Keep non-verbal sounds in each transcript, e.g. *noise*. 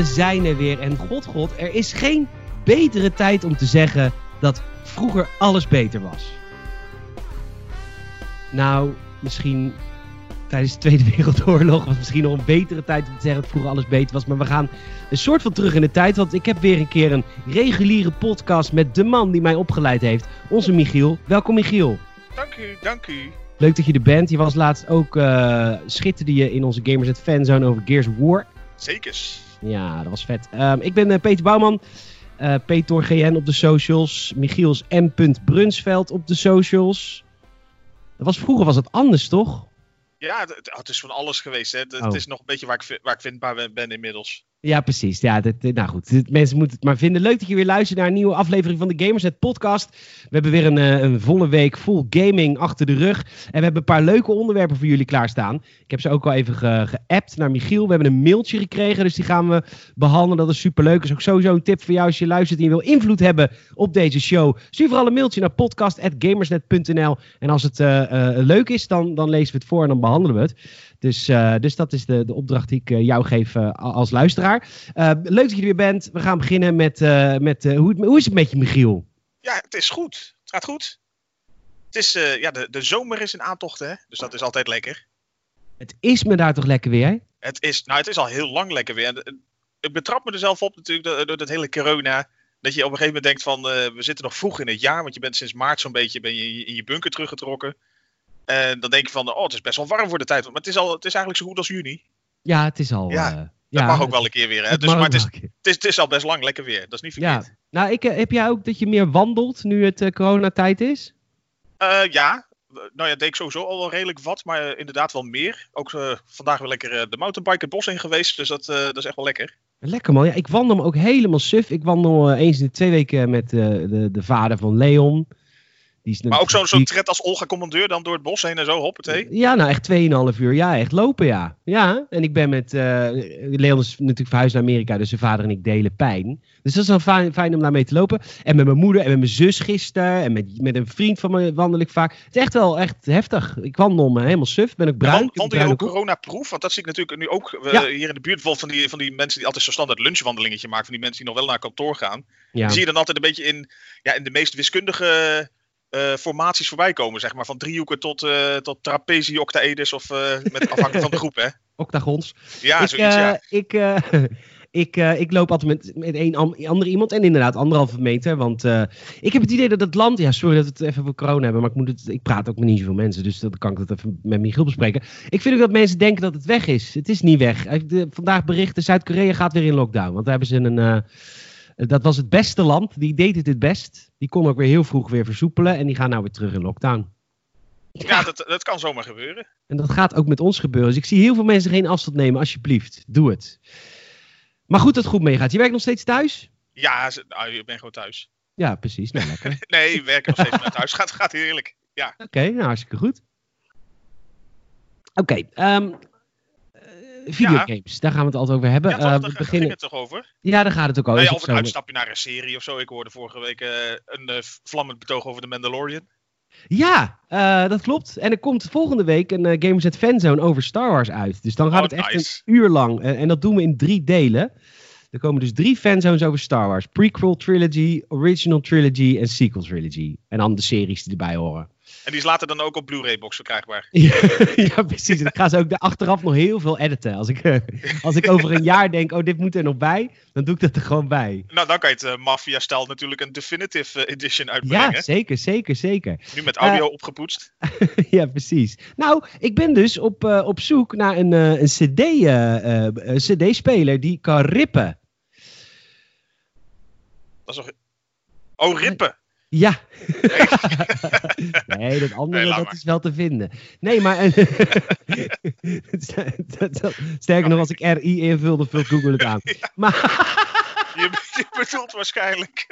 we zijn er weer. En god, god, er is geen betere tijd om te zeggen dat vroeger alles beter was. Nou, misschien tijdens de Tweede *laughs* Wereldoorlog was misschien nog een betere tijd om te zeggen dat vroeger alles beter was. Maar we gaan een soort van terug in de tijd. Want ik heb weer een keer een reguliere podcast met de man die mij opgeleid heeft. Onze Michiel. Welkom Michiel. Dank u, dank u. Leuk dat je er bent. Je was laatst ook, uh, schitterde je in onze Gamers at Fanzone over Gears of War. Zekers. Ja, dat was vet. Um, ik ben uh, Peter Bouwman. Uh, Peter GN op de socials. Michiels M. Brunsveld op de socials. Dat was, vroeger was het anders, toch? Ja, het, het is van alles geweest. Hè. Het, oh. het, is nog een beetje waar ik, waar ik vindbaar ben, ben inmiddels. Ja, precies. Ja, dat, nou goed. Mensen moeten het maar vinden. Leuk dat je weer luistert naar een nieuwe aflevering van de Gamersnet podcast. We hebben weer een, eh, een, volle week full gaming achter de rug. En we hebben een paar leuke onderwerpen voor jullie klaarstaan. Ik heb ze ook al even ge geappt naar Michiel. We hebben een mailtje gekregen, dus die gaan we behandelen. Dat is superleuk. Is ook sowieso een tip voor jou als je luistert en je wil invloed hebben op deze show. Stuur vooral een mailtje naar podcast.gamersnet.nl. En als het uh, uh, leuk is, dan, dan lezen we het voor en dan behandelen we het. Dus, uh, dus dat is de, de opdracht die ik uh, jou geef uh, als luisteraar. leuk dat je er weer bent. We gaan beginnen met, met hoe, hoe is het met je, Michiel? Ja, het is goed. Het gaat goed. Het is, ja, de, de zomer is in aantocht, hè? Dus dat is altijd lekker. Het is me daar toch lekker weer? Het is, nou, het is al heel lang lekker weer. Ik betrap me er zelf op natuurlijk door, door dat hele corona. Dat je op een gegeven moment denkt van, we zitten nog vroeg in het jaar. Want je bent sinds maart zo'n beetje ben je in je bunker teruggetrokken. En dan denk je van, oh, het is best wel warm voor de tijd. Maar het is, al, het is eigenlijk zo goed als juni. Ja, het is al... Ja, uh, dat mag ook wel een keer weer. Hè? Dus, maar het is, het, is, het is al best lang lekker weer. Dat is niet verkeerd. Ja. Nou, ik, heb jij ook dat je meer wandelt nu het uh, coronatijd is? Uh, ja. Nou ja, deed ik sowieso al wel redelijk wat. Maar inderdaad wel meer. Ook vandaag weer lekker de mountainbike het bos in geweest. Dus dat, dat is echt wel lekker. Lekker man. Ja, ik wandel me ook helemaal suf. Ik wandel eens in de twee weken met de, de vader van Leon maar ook zo'n zo tred als Olga Commandeur dan door het bos heen en zo, hoppatee? Ja, nou echt 2,5 uur. Ja, echt lopen, ja. Ja, en ik ben met... Uh, Leon is natuurlijk verhuisd naar Amerika, dus zijn vader en ik delen pijn. Dus dat is wel fijn, fijn om daarmee te lopen. En met mijn moeder en met mijn zus gisteren. En met, met een vriend van me wandel ik vaak. Het is echt wel echt heftig. Ik wandel me helemaal suf. Ben ik bruin. Ja, wandel je ook coronaproof? Want dat zie ik natuurlijk nu ook uh, ja. hier in de buurt. Bijvoorbeeld van die, van die mensen die altijd zo'n standaard lunchwandelingetje maken. Van die mensen die nog wel naar kantoor gaan. Ja. Die zie je dan altijd een beetje in, ja, in de meest wiskundige uh, formaties voorbij komen, zeg maar. Van driehoeken tot, uh, tot trapezi, octaeders of uh, met afhankelijk van de groep, hè? *laughs* Octagons. Ja, ik, zoiets, ja. Ik, *laughs* ik, ik loop altijd met, met één andere iemand en inderdaad anderhalve meter. Want ik heb het idee dat het land... Ja, sorry dat we het even voor corona hebben, maar ik, moet het, ik praat ook met niet zoveel mensen. Dus dan kan ik dat even met Michiel bespreken. Ik vind ook dat mensen denken dat het weg is. Het is niet weg. vandaag berichten, Zuid-Korea gaat weer in lockdown. Want daar hebben ze een dat was het beste land. Die deed het het best. Die kon ook weer heel vroeg weer versoepelen. En die gaan nou weer terug in lockdown. Ja, dat, dat kan zomaar gebeuren. En dat gaat ook met ons gebeuren. Dus ik zie heel veel mensen geen afstand nemen. Alsjeblieft, doe het. Maar goed dat het goed meegaat. Je werkt nog steeds thuis? Ja, nou, ik ben gewoon thuis. Ja, precies. Nou, lekker. *laughs* nee, ik werk nog steeds naar thuis. Gaat, gaat heerlijk. Ja. Oké, nou hartstikke goed. Oké, okay, um, videogames, daar gaan we het altijd over hebben. Ja, toch, uh, beginnen... ging het toch over? Ja, daar gaat het ook over. Nee, of een uitstapje naar een serie of zo. Ik hoorde vorige week uh, een uh, vlammend betoog over de Mandalorian. Ja, dat klopt. En er komt volgende week een Gamers at Fanzone over Star Wars uit. Dus dan gaat oh, het echt een uur lang. en dat doen we in drie delen. Er komen dus drie fanzones over Star Wars. Prequel Trilogy, Original Trilogy en Sequel Trilogy. En dan de series die erbij horen. En die is later dan ook op Blu-ray-box verkrijgbaar. *laughs* ja, precies. Dan gaan ze ook achteraf nog heel veel editen. Als ik, eh, als ik over een jaar denk, oh, dit moet er nog bij, dan doe ik dat er gewoon bij. Nou, dan kan je het uh, Mafia-stijl natuurlijk een definitive eh, edition uitbrengen. Ja, zeker, zeker, zeker. Nu met audio *laughs* opgepoetst. ja, precies. Nou, ik ben dus op, op zoek naar een, een CD-speler CD die kan rippen. Dat is nog... Oh, rippen. Ja. *laughs* Nee, dat andere dat is wel te vinden. Nee, maar. *laughs* sterker nog, als ik RI invul, dan vult Google het aan. *laughs* Maar... je, je bedoelt waarschijnlijk.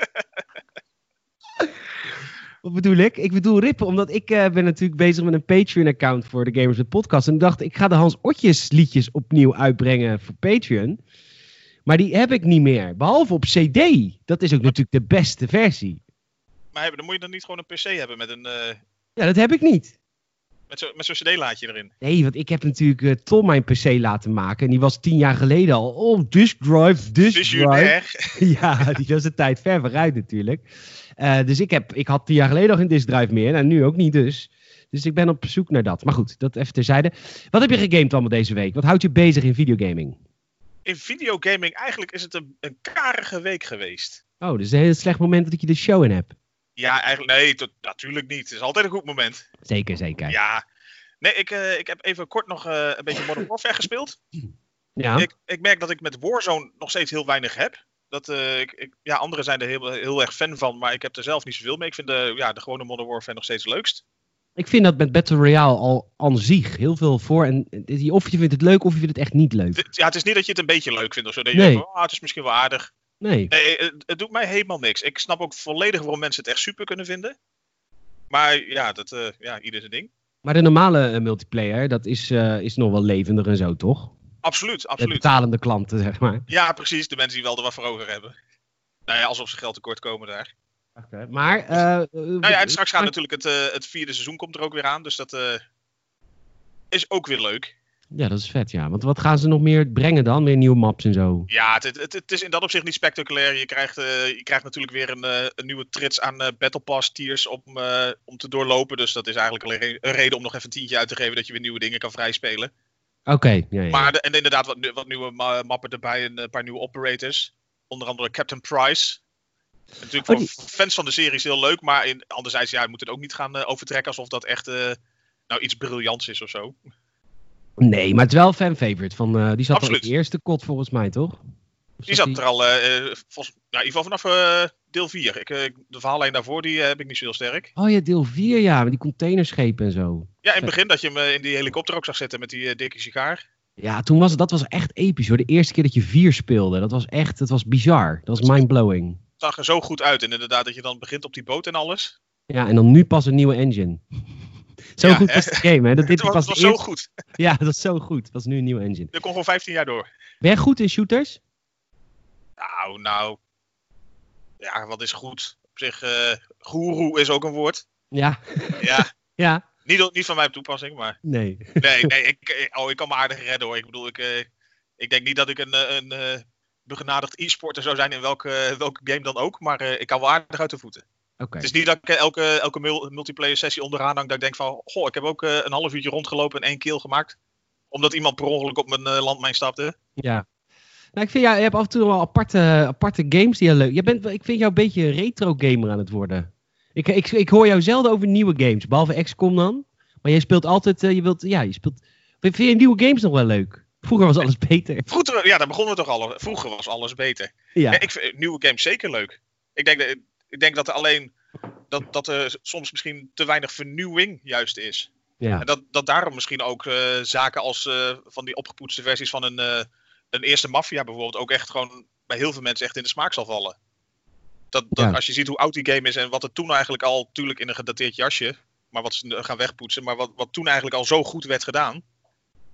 Wat bedoel ik? Ik bedoel rippen, omdat ik uh, ben natuurlijk bezig met een Patreon-account voor de Gamers with Podcast. En ik dacht, ik ga de Hans Otjes liedjes opnieuw uitbrengen voor Patreon. Maar die heb ik niet meer. Behalve op CD. Dat is ook natuurlijk de beste versie maar hebben, dan moet je dan niet gewoon een PC hebben met een. Uh... Ja, dat heb ik niet. Met zo'n zo cd-laadje erin. Nee, want ik heb natuurlijk uh, Tom mijn PC laten maken. En die was tien jaar geleden al. Oh, disk drive, disk drive. *laughs* ja, die was een tijd ver vooruit natuurlijk. Uh, dus ik, heb, ik had tien jaar geleden al geen disk drive meer. En nu ook niet dus. Dus ik ben op zoek naar dat. Maar goed, dat even terzijde. Wat heb je gegamed allemaal deze week? Wat houdt je bezig in videogaming? In videogaming, eigenlijk is het een, een karige week geweest. Oh, dus een heel slecht moment dat je de show in hebt. Ja, eigenlijk nee, tot, natuurlijk niet. Het is altijd een goed moment. Zeker, zeker. Ja. Nee, ik, uh, ik heb even kort nog uh, een beetje Modern Warfare gespeeld. Ja. Ik, ik merk dat ik met Warzone nog steeds heel weinig heb. Dat, uh, ik, ik, ja, anderen zijn er heel, heel erg fan van, maar ik heb er zelf niet zoveel mee. Ik vind de, ja, de gewone Modern Warfare nog steeds het leukst. Ik vind dat met Battle Royale al aan zich heel veel voor. En of je vindt het leuk of je vindt het echt niet leuk. Ja, het is niet dat je het een beetje leuk vindt of zo. Dat je nee. denkt, oh, het is misschien wel aardig. Nee. nee het, het, doet mij helemaal niks. Ik snap ook volledig waarom mensen het echt super kunnen vinden. Maar ja, dat, uh, ja ieder zijn ding. Maar de normale uh, multiplayer, dat is, uh, is nog wel levendig en zo, toch? Absoluut, absoluut. De betalende klanten, zeg maar. Ja, precies. De mensen die wel er wat voor over hebben. Nou ja, alsof ze geld tekort komen daar. Okay, maar... nou ja, en straks gaat natuurlijk het, het vierde seizoen komt er ook weer aan. Dus dat is ook weer leuk. Ja, dat is vet, ja. Want wat gaan ze nog meer brengen dan? Meer nieuwe maps en zo? Ja, het, het, het is in dat opzicht niet spectaculair. Je krijgt, uh, je krijgt natuurlijk weer een, uh, een nieuwe trits aan uh, Battle Pass tiers om, om te doorlopen. Dus dat is eigenlijk alleen een reden om nog even een tientje uit te geven dat je weer nieuwe dingen kan vrijspelen. Oké, okay, ja, ja. Maar de, en inderdaad wat, wat nieuwe mappen erbij en een paar nieuwe operators. Onder andere Captain Price. Natuurlijk oh, voor die... fans van de serie is heel leuk, maar in, anderzijds ja, je moet het ook niet gaan overtrekken alsof dat echt nou iets briljants is of zo. Nee, maar het is wel fan favorite. Van, uh, die zat Absoluut. al in de eerste kot volgens mij, toch? Of die zat die... er al, uh, volgens, ja, in ieder geval vanaf uh, deel 4. Ik, de verhaallijn daarvoor die, heb ik niet zo heel sterk. Oh ja, deel 4 ja, met die containerschepen en zo. Ja, in het begin dat je hem in die helikopter ook zag zitten met die dikke sigaar. Ja, toen was, dat was echt episch hoor. De eerste keer dat je 4 speelde, dat was echt, dat was bizar. Dat was mindblowing. Het zag er zo goed uit en inderdaad dat je dan begint op die boot en alles. Ja, en dan nu pas een nieuwe engine. Zo goed was de game, hè? Dat *laughs* dit het was, *laughs* was zo goed. Ja, dat was zo goed. Dat was nu een nieuwe engine. Er kon gewoon 15 jaar door. Ben jij goed in shooters? Nou, nou. Ja, wat is goed? Op zich, uh, goeroe is ook een woord. Ja. Ja. *laughs* ja. Niet, niet van mijn toepassing, maar. Nee. Nee, nee ik, oh, ik kan me aardig redden hoor. Ik bedoel, ik, uh, ik denk niet dat ik een, eh, een, een begenadigd e-sporter zou zijn in welke, welke game dan ook. Maar ik kan wel aardig uit de voeten. Okay. Het is niet dat ik elke, elke multiplayer sessie onderaan hang dat ik denk van, goh, ik heb ook uh, een half uurtje rondgelopen en één kill gemaakt. Omdat iemand per ongeluk op mijn uh, landmijn stapte. Ja. Nou, ik vind jou, je hebt af en toe wel aparte, aparte games die je leuk... Je bent, ik vind jou een beetje een retro gamer aan het worden. Ik, ik, ik hoor jou zelden over nieuwe games, behalve XCOM dan. Maar jij speelt altijd, uh, je wilt, ja, je speelt... Vind je nieuwe games nog wel leuk? Vroeger was alles beter. *laughs* Vroeger, ja, daar begonnen we toch al. Vroeger was alles beter. Ja. ja ik vind nieuwe games zeker leuk. Ik denk dat ik denk dat er alleen dat, dat er soms misschien te weinig vernieuwing juist is. Ja. En dat, dat daarom misschien ook uh, zaken als uh, van die opgepoetste versies van een, uh, een eerste Mafia bijvoorbeeld ook echt gewoon bij heel veel mensen echt in de smaak zal vallen. Dat, dat ja. Als je ziet hoe oud die game is en wat het toen eigenlijk al, natuurlijk in een gedateerd jasje, maar wat ze gaan wegpoetsen, maar wat, wat toen eigenlijk al zo goed werd gedaan.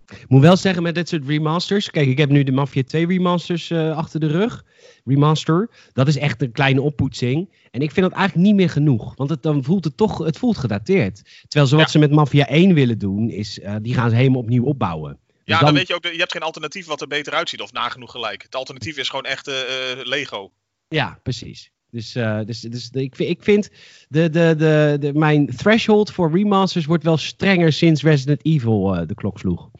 Ik moet wel zeggen met dit soort remasters. Kijk, ik heb nu de Mafia 2 remasters uh, achter de rug. Remaster. Dat is echt een kleine oppoetsing. En ik vind dat eigenlijk niet meer genoeg. Want het, dan voelt het toch het voelt gedateerd. Terwijl zo wat ja. ze met Mafia 1 willen doen, is uh, die gaan ze helemaal opnieuw opbouwen. Dus ja, dan... dan... weet je ook, je hebt geen alternatief wat er beter uitziet of nagenoeg gelijk. Het alternatief is gewoon echt uh, Lego. Ja, precies. Dus, uh, dus, dus de, ik, ik vind de, de, de, de, mijn threshold voor remasters wordt wel strenger sinds Resident Evil uh, de klok sloeg.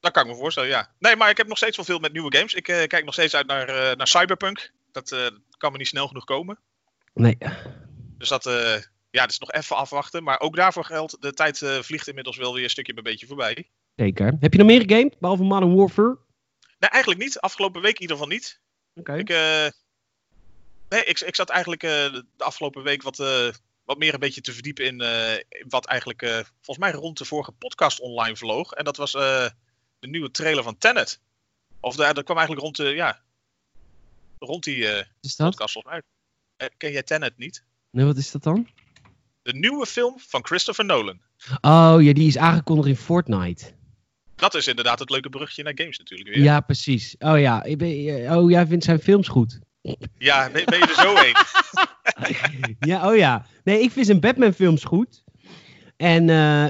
Dat kan ik me voorstellen, ja. Nee, maar ik heb nog steeds wel veel met nieuwe games. Ik uh, kijk nog steeds uit naar, naar Cyberpunk. Dat kan me niet snel genoeg komen. Nee. Dus dat, ja, dat is nog even afwachten. Maar ook daarvoor geldt, de tijd vliegt inmiddels wel weer een stukje bij beetje voorbij. Zeker. Heb je nog meer gegamed, behalve Modern Warfare? Nee, eigenlijk niet. Afgelopen week in ieder geval niet. Oké. Ik Nee, ik, ik zat eigenlijk uh, de afgelopen week wat, uh, wat meer een beetje te verdiepen in, in wat eigenlijk volgens mij rond de vorige podcast online vloog. En dat was de nieuwe trailer van Tenet. Of daar, dat kwam eigenlijk rond, de, ja, rond die podcast volgens mij. ken jij Tenet niet? Nee, wat is dat dan? De nieuwe film van Christopher Nolan. Oh ja, die is aangekondigd in Fortnite. Dat is inderdaad het leuke brugje naar games natuurlijk weer. Ja, precies. Oh ja, ik ben, oh, jij vindt zijn films goed. Ja, ben, ben je er zo een? *laughs* ja, oh ja. Nee, ik vind zijn Batman films goed. En,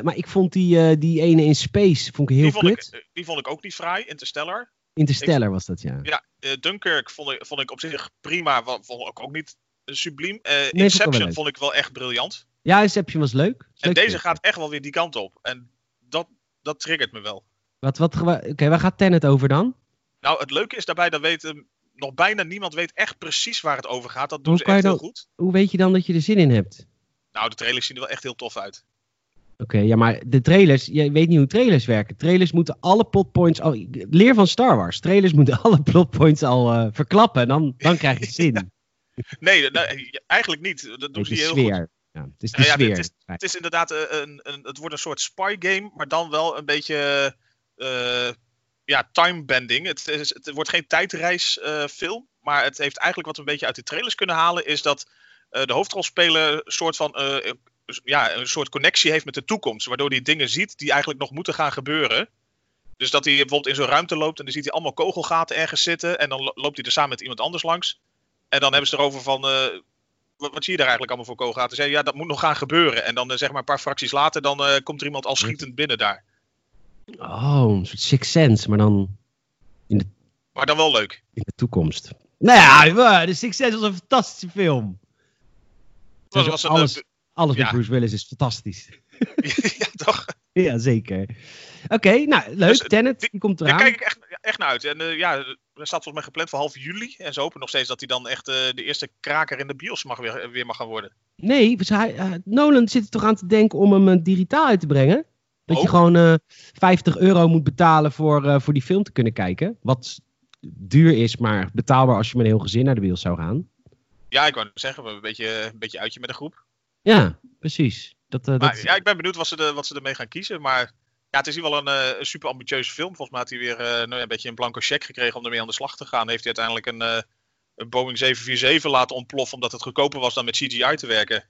maar ik vond die, die ene in Space vond ik heel die vond Ik, die vond ik ook niet vrij, Interstellar. Interstellar was dat, ja. Ja, Dunkirk vond ik, vond ik op zich prima, vond ik ook niet subliem. Inception vond ik wel echt briljant. Ja, Inception was leuk. en deze gaat echt wel weer die kant op. En dat, dat triggert me wel. Wat, wat, Oké, waar gaat Tenet over dan? Nou, het leuke is daarbij, dat weten nog bijna niemand weet echt precies waar het over gaat. Dat doen ze echt heel goed. Hoe weet je dan dat je er zin in hebt? Nou, de trailers zien er wel echt heel tof uit. Oké, ja, maar de trailers, je weet niet hoe trailers werken. Trailers moeten alle plotpoints al. Leer van Star Wars. Trailers moeten alle plotpoints al uh, verklappen. En dan, dan krijg je *laughs* zin. nee, eigenlijk niet. Dat doen ze heel sfeer. goed. Ja, het is de sfeer. Het is, het is inderdaad een, een, Het wordt een soort spy game, maar dan wel een beetje. Uh, ja, timebending. Het, is, het wordt geen tijdreisfilm. Maar het heeft eigenlijk wat we een beetje uit de trailers kunnen halen. Is dat uh, de hoofdrolspeler een soort van. Uh, ja, een soort connectie heeft met de toekomst. Waardoor hij dingen ziet die eigenlijk nog moeten gaan gebeuren. Dus dat hij bijvoorbeeld in zo'n ruimte loopt en dan ziet hij allemaal kogelgaten ergens zitten. En dan loopt hij er samen met iemand anders langs. En dan hebben ze erover van. Wat, wat, zie je daar eigenlijk allemaal voor kogelgaten? Zei ja, dat moet nog gaan gebeuren. En dan zeg maar een paar fracties later, dan komt er iemand al schietend binnen daar. Oh, een soort Six Sense, maar dan in de... Maar dan wel leuk. In de toekomst. Nou ja, de Six Sense was een fantastische film. Was, was alles een, alles met Bruce Willis is fantastisch. *laughs* ja, toch? Ja, zeker. Oké, nou, leuk. Dus, Tenet, die, komt eraan. Daar kijk ik echt, echt naar uit. En uh, ja, er staat volgens mij gepland voor half juli. En ze hopen nog steeds dat hij dan echt uh, de eerste kraker in de bios mag weer, weer mag gaan worden. Nee, dus hij, uh, Nolan zit er toch aan te denken om hem digitaal uit te brengen? Dat je gewoon uh, eh, 50 euro moet betalen voor, uh, voor die film te kunnen kijken. Wat duur is, maar betaalbaar als je met een heel gezin naar de bios zou gaan. Ja, ik wou zeggen, we een beetje, een beetje uitje met de groep. Ja, precies. Dat, uh, maar, dat... Ja, ik ben benieuwd wat ze, de, wat ze ermee gaan kiezen. Maar ja, het is hier wel een, een super ambitieuze film. Volgens mij had hij weer nou, een beetje een blanco cheque gekregen om ermee aan de slag te gaan. Heeft hij uiteindelijk een, een Boeing 747 laten ontploffen omdat het goedkoper was dan met CGI te werken.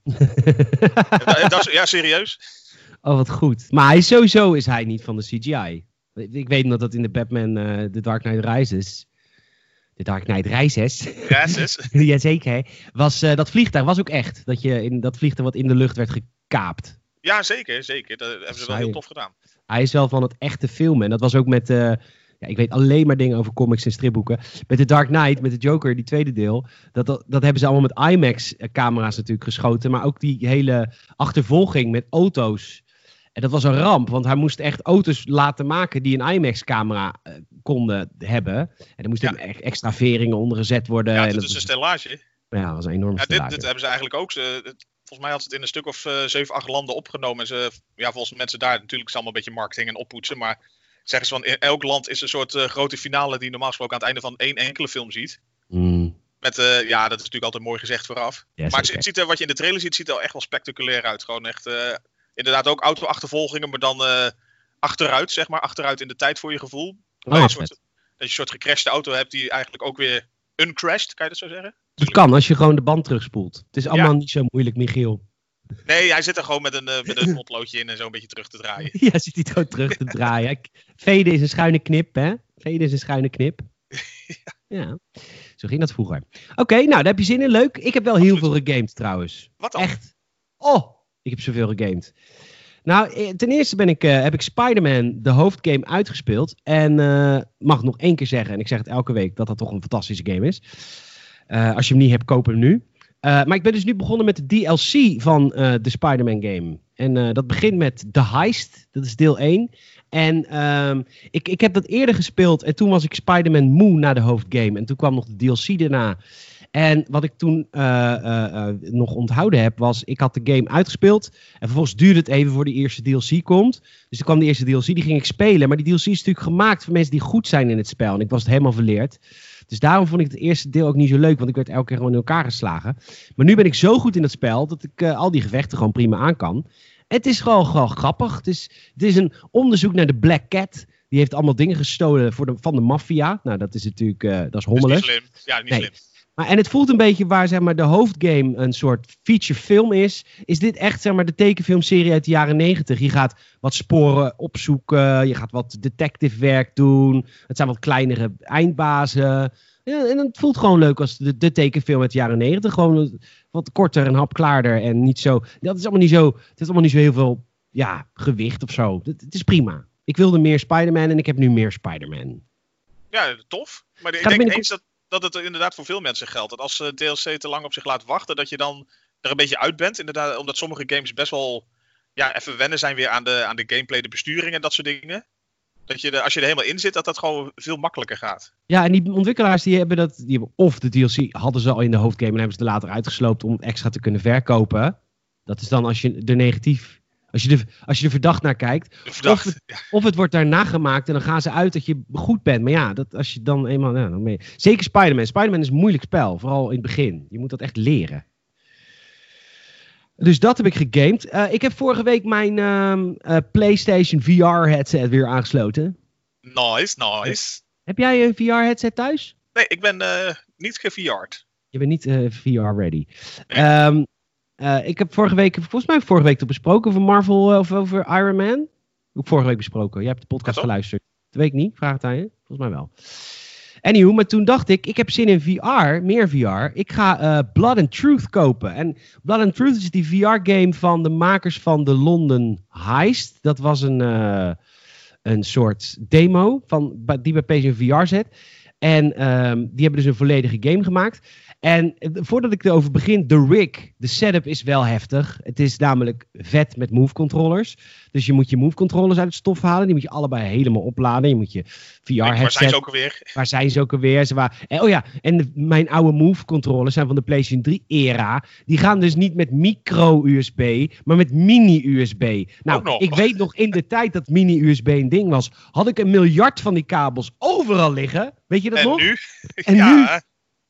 *laughs* dat, ja, serieus. Oh, wat goed. Maar hij sowieso is hij niet van de CGI. Ik weet nog dat in de Batman uh, The Dark Knight Rises... The Dark Knight Rises. Rises. *laughs* Jazeker. Was, uh, dat vliegtuig was ook echt. Dat, je in, dat vliegtuig wat in de lucht werd gekaapt. Ja, zeker. Zeker. Dat hebben ze wel heel tof gedaan. Hij is wel van het echte filmen. En dat was ook met... Uh, ja, ik weet alleen maar dingen over comics en stripboeken. Met The Dark Knight, met de Joker, die tweede deel. Dat, dat, dat hebben ze allemaal met IMAX-camera's natuurlijk geschoten. Maar ook die hele achtervolging met auto's. En dat was een ramp, want hij moest echt auto's laten maken die een IMAX-camera uh, konden hebben. En er moesten ja. extra veringen onder gezet worden. Ja, dat is een stellage. Ja, dat was een enorme ja, stellage. Dit, dit, hebben ze eigenlijk ook. Ze, volgens mij had ze het in een stuk of uh, 7, 8 landen opgenomen. En ze, ja, volgens mensen daar natuurlijk is allemaal een beetje marketing en oppoetsen. Maar zeggen ze van in elk land is een soort uh, grote finale die normaal gesproken aan het einde van één enkele film ziet. Mm. Met, uh, ja, dat is natuurlijk altijd mooi gezegd vooraf. Maar het, het, ziet er, wat je in de trailer ziet, ziet er echt wel spectaculair uit. Gewoon echt inderdaad ook auto-achtervolgingen, maar dan uh, achteruit, zeg maar. Achteruit in de tijd voor je gevoel. Oh, dat, je soort, dat je een soort gecrashte auto hebt die eigenlijk ook weer uncrashed, kan je dat zo zeggen? Dat kan, als je gewoon de band terugspoelt. Het is allemaal ja. niet zo moeilijk, Michiel. Nee, hij zit er gewoon met een, uh, met een *laughs* potloodje in en zo een beetje terug te draaien. *laughs* ja, zit hij gewoon terug te draaien. Vede is een schuine knip, hè? Vede is een schuine knip. *laughs* ja. ja. Zo ging dat vroeger. Oké, okay, nou, daar heb je zin in. Leuk. Ik heb wel heel veel gegamed trouwens. Wat dan? Echt. Oh, ik heb zoveel gegamed. Nou, eh, ten eerste ben ik, uh, heb ik Spider-Man, de hoofdgame, uitgespeeld. En uh, mag nog één keer zeggen, en ik zeg het elke week, dat dat toch een fantastische game is. Als je hem niet hebt, koop hem nu. maar ik ben dus nu begonnen met de DLC van de Spider-Man game. En dat begint met The Heist, dat is deel 1. En ehm, ik, ik heb dat eerder gespeeld en toen was ik Spider-Man moe na de hoofdgame. En toen kwam nog de DLC daarna. En wat ik toen uh, uh, nog onthouden heb, was ik had de game uitgespeeld. En vervolgens duurde het even voor de eerste DLC komt. Dus toen kwam de eerste DLC, die ging ik spelen. Maar die DLC is natuurlijk gemaakt voor mensen die goed zijn in het spel. En ik was het helemaal verleerd. Dus daarom vond ik het eerste deel ook niet zo leuk, want ik werd elke keer gewoon in elkaar geslagen. Maar nu ben ik zo goed in het spel dat ik al die gevechten gewoon prima aan kan. Het is gewoon, gewoon grappig. Het is, het is een onderzoek naar de Black Cat. Die heeft allemaal dingen gestolen voor de, van de maffia. Nou, dat is natuurlijk, dat is hommelig. Dat is niet slim. Ja, niet slim. Maar, en het voelt een beetje waar zeg maar, de hoofdgame een soort feature film is. Is dit echt zeg maar, de tekenfilmserie uit de jaren negentig? Je gaat wat sporen opzoeken. Je gaat wat detective werk doen. Het zijn wat kleinere eindbazen. Ja, en het voelt gewoon leuk als de, de tekenfilm uit de jaren negentig. Gewoon wat korter en hapklaarder. En niet zo. Dat is allemaal niet zo. Het is allemaal niet zo heel veel ja, gewicht of zo. Het, is prima. Ik wilde meer Spider-Man en ik heb nu meer Spider-Man. Ja, tof. Maar ik denk eens dat, dat het inderdaad voor veel mensen geldt. Dat als DLC te lang op zich laat wachten, dat je dan er een beetje uit bent. Inderdaad, omdat sommige games best wel ja, even wennen zijn weer aan de, aan de gameplay, de besturing en dat soort dingen. Dat je als je er helemaal in zit, dat dat gewoon veel makkelijker gaat. Ja, en die ontwikkelaars die hebben dat, die hebben of de DLC hadden ze al in de hoofdgame en hebben ze er later uitgesloopt om extra te kunnen verkopen. Dat is dan als je de negatief, als je de, als je er verdacht naar kijkt. Verdacht, of, het, of het wordt daarna gemaakt en dan gaan ze uit dat je goed bent. Maar ja, dat, als je dan eenmaal, ja, dan mee. Zeker Spider-Man. Spider-Man is een moeilijk spel, vooral in het begin. Je moet dat echt leren. Dus dat heb ik gegamed. Uh, ik heb vorige week mijn uh, uh, PlayStation VR headset weer aangesloten. Nice, nice. Heb jij een VR headset thuis? Nee, ik ben eh, niet geVR'd. Je bent niet VR ready. Nee. Um, ik heb vorige week, volgens mij vorige week besproken over Marvel of over Iron Man. Ik vorige week besproken. Je hebt de podcast ja, geluisterd. Dat weet ik niet. Vraag het aan je. Volgens mij wel. Anywho, maar toen dacht ik, ik heb zin in VR, meer VR. Ik ga uh, Blood and Truth kopen. En Blood and Truth is die VR-game van de makers van de London Heist. Dat was een, uh, een soort demo van, die bij PC VR zet. En um, die hebben dus een volledige game gemaakt. En voordat ik erover begin, de rig, de setup is wel heftig. Het is namelijk vet met move controllers. Dus je moet je move controllers uit het stof halen. Die moet je allebei helemaal opladen. Je moet je VR headset. Waar zijn ze ook alweer? Waar zijn ze ook alweer? Ze waar... en, oh ja, en mijn oude move controllers zijn van de PlayStation 3 era. Die gaan dus niet met micro USB, maar met mini USB. Nou, ik weet nog in de *laughs* tijd dat mini USB een ding was, had ik een miljard van die kabels overal liggen. Weet je dat en nog? Nu? En *laughs* ja. nu?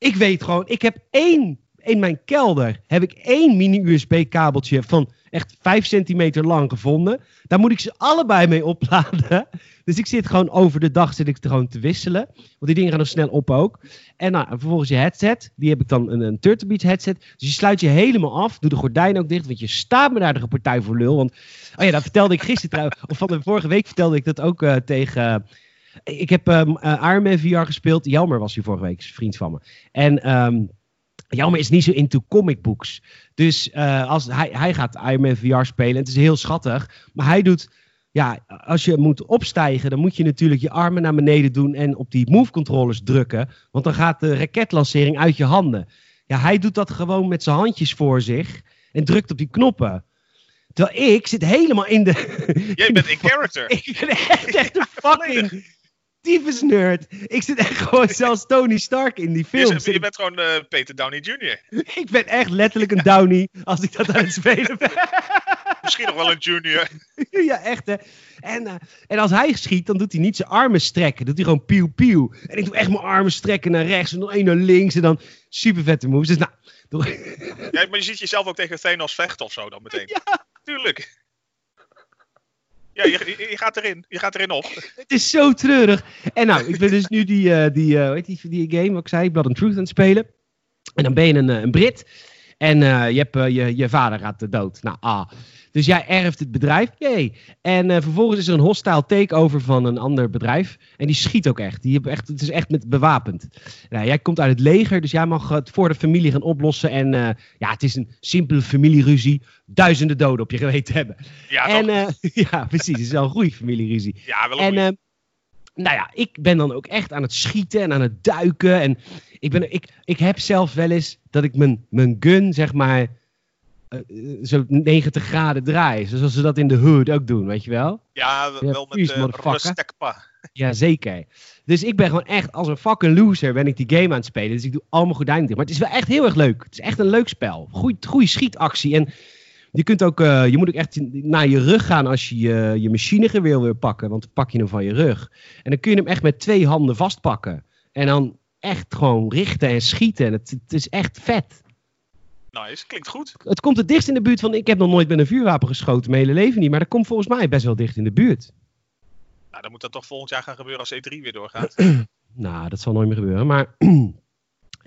Ik weet gewoon, ik heb één, in mijn kelder heb ik één mini-USB kabeltje van echt 5 centimeter lang gevonden. Daar moet ik ze allebei mee opladen. Dus ik zit gewoon over de dag zit ik gewoon te wisselen. Want die dingen gaan nog snel op ook. En nou, vervolgens je headset. Die heb ik dan een, een Turtle Beach headset. Dus je sluit je helemaal af. Doe de gordijn ook dicht. Want je staat me naar de partij voor lul. Want, oh ja, dat vertelde ik gisteren trouwens. Of van de vorige week vertelde ik dat ook uh, tegen... Ik heb um, uh, Iron Man VR gespeeld. Jelmer was hier vorige week, vriend van me. En um, Jelmer is niet zo into comic books. Dus uh, als hij, hij gaat Iron Man VR spelen. Het is heel schattig. Maar hij doet... Ja, als je moet opstijgen, dan moet je natuurlijk je armen naar beneden doen en op die move controllers drukken. Want dan gaat de raketlancering uit je handen. Ja, hij doet dat gewoon met zijn handjes voor zich en drukt op die knoppen. Terwijl ik zit helemaal in de. Jij bent in character. *laughs* ik ben echt, echt een fucking tyfus nerd. Ik zit echt gewoon *laughs* zelfs Tony Stark in die film. Je, je bent gewoon uh, Peter Downey Jr. ik ben echt letterlijk een *laughs* Downey als ik dat aan het spelen ben. *laughs* Misschien nog wel een junior. ja, echt hè. En, uh, en als hij schiet, dan doet hij niet zijn armen strekken. Doet hij gewoon pieuw pieuw. En ik doe echt mijn armen strekken naar rechts en nog één naar links. En dan super vette moves. Dus nou... ja, maar je ziet jezelf ook tegen Thanos vechten of zo dan meteen. Ja. Tuurlijk. Ja, je, je, gaat erin. Je gaat erin op. *laughs* Het is zo treurig. En nou, ik ben dus nu die, uh, die, weet die, die game, wat ik zei, Blood and Truth aan het spelen. En dan ben je een, een Brit. En uh, je, hebt, je, je vader gaat dood. Nou, ah. Dus jij erft het bedrijf. Jee. En uh, vervolgens is er een hostile takeover van een ander bedrijf. En die schiet ook echt. Die echt het is echt met bewapend. Nou, jij komt uit het leger, dus jij mag het voor de familie gaan oplossen. En uh, ja, het is een simpele familieruzie. Duizenden doden op je geweten hebben. Ja, en, uh, *laughs* ja precies. Het is wel een goede familieruzie. Ja, wel een en, nou ja, ik ben dan ook echt aan het schieten en aan het duiken. En ik, ben, ik, ik heb zelf wel eens dat ik mijn, mijn gun, zeg maar uh, zo 90 graden draaien. Zoals ze dat in de hood ook doen, weet je wel? Ja, wel met de uh, stekpa. Ja, zeker. Dus ik ben gewoon echt als een fucking loser ben ik die game aan het spelen. Dus ik doe allemaal gordijnen dicht. Maar het is wel echt heel erg leuk. Het is echt een leuk spel. Goeie, schietactie. En je, kunt ook, uh, je moet ook echt naar je rug gaan als je je, je machinegeweer wil pakken. Want dan pak je hem van je rug. En dan kun je hem echt met twee handen vastpakken. En dan echt gewoon richten en schieten. En het, het is echt vet. Nice, klinkt goed. Het komt het dichtst in de buurt van. Ik heb nog nooit met een vuurwapen geschoten, mijn hele leven niet. Maar dat komt volgens mij best wel dicht in de buurt. Nou, dan moet dat toch volgend jaar gaan gebeuren als E3 weer doorgaat. *clears throat* nou, dat zal nooit meer gebeuren. Maar. *clears throat*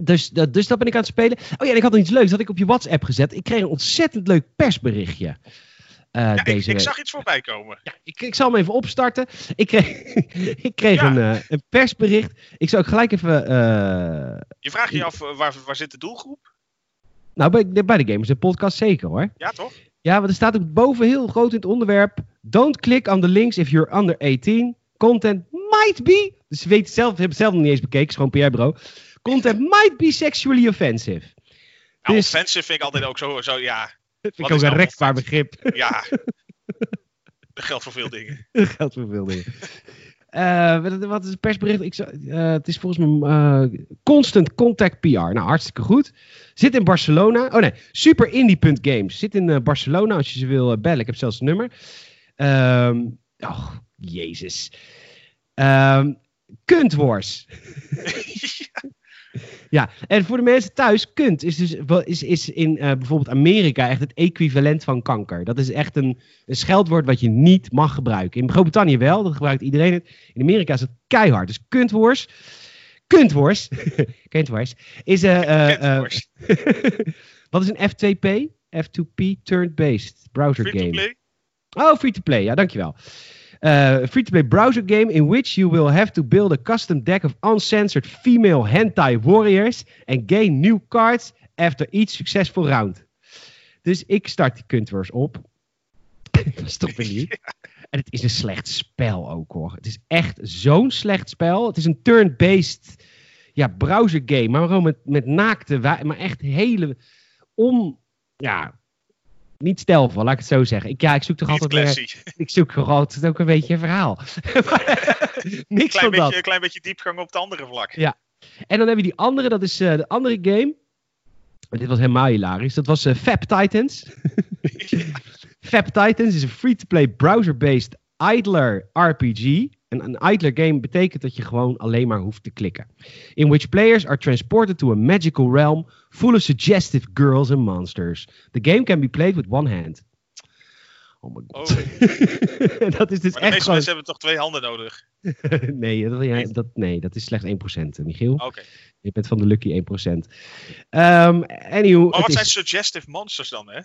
dus, dat, dus dat ben ik aan het spelen. Oh ja, en ik had nog iets leuks. Dat had ik op je WhatsApp gezet. Ik kreeg een ontzettend leuk persberichtje. Uh, ja, deze ik, ik, zag iets voorbij komen. Ja, ik, ik zal hem even opstarten. Ik kreeg, *laughs* ik kreeg ja. een, uh, een, persbericht. Ik zou ook gelijk even. Uh, je vraagt je af waar, waar zit de doelgroep? Nou, bij, bij de Gamers en Podcast zeker hoor. Ja, toch? Ja, want er staat ook boven heel groot in het onderwerp. Don't click on the links if you're under 18. Content might be. Dus ze weten zelf, hebben het zelf nog niet eens bekeken. Het is gewoon PR-bureau. Content might be sexually offensive. Ja, dus, offensive vind ik altijd ook zo, zo ja. Vind ik ook een nou rechtbaar begrip. Ja. *laughs* Dat geldt voor veel dingen. Dat geldt voor veel dingen. Uh, wat is het persbericht? Ik, uh, het is volgens mij uh, Constant Contact PR. Nou, hartstikke goed. Zit in Barcelona. Oh nee, superindie.games. Zit in Barcelona als je ze wil bellen. Ik heb zelfs een nummer. Um, oh, jezus. Um, Kuntwors. Ja, en voor de mensen thuis, kunt is, dus, is, is in uh, bijvoorbeeld Amerika echt het equivalent van kanker. Dat is echt een, een scheldwoord wat je niet mag gebruiken. In Groot-Brittannië wel, dat gebruikt iedereen het. In Amerika is het keihard. Dus kuntwors, *laughs* kuntwors, kuntwors, is... Uh, uh, *laughs* wat is een F2P? F2P Turn-Based Browser Game. Free to play? Oh, free to play, ja, dankjewel. Uh, free-to-play browser game in which you will have to build a custom deck of uncensored female hentai warriors and gain new cards after each successful round. Dus ik start die kuntwors op. *laughs* Stop ik niet. *laughs* En het is een slecht spel ook hoor. Het is echt zo'n slecht spel. Het is een turn-based ja, browser game. Maar gewoon met, met naakte, maar echt hele on, ja, niet stijlvol, laat ik het zo zeggen. Ik, ja, ik zoek toch altijd weer... Ik zoek toch altijd ook een beetje een verhaal. *laughs* *laughs* Niks klein van beetje, dat. Een klein beetje diepgang op het andere vlak. Ja. En dan hebben we die andere, dat is uh, de andere game. Dit was helemaal hilarisch. Dat was uh, Fab Titans. *laughs* Fab Titans is een free-to-play browser-based idler RPG. En een idler game betekent dat je gewoon alleen maar hoeft te klikken. In which players are transported to a magical realm full of suggestive girls and monsters. The game can be played with one hand. Oh my god. Oh. *laughs* dat is dus maar de echt meeste mensen hebben toch twee handen nodig? *laughs* nee, dat, dat, nee, dat is slechts 1%, Michiel. Oké. Je bent van de lucky 1%. Um, anywho, maar wat zijn suggestive monsters dan, hè?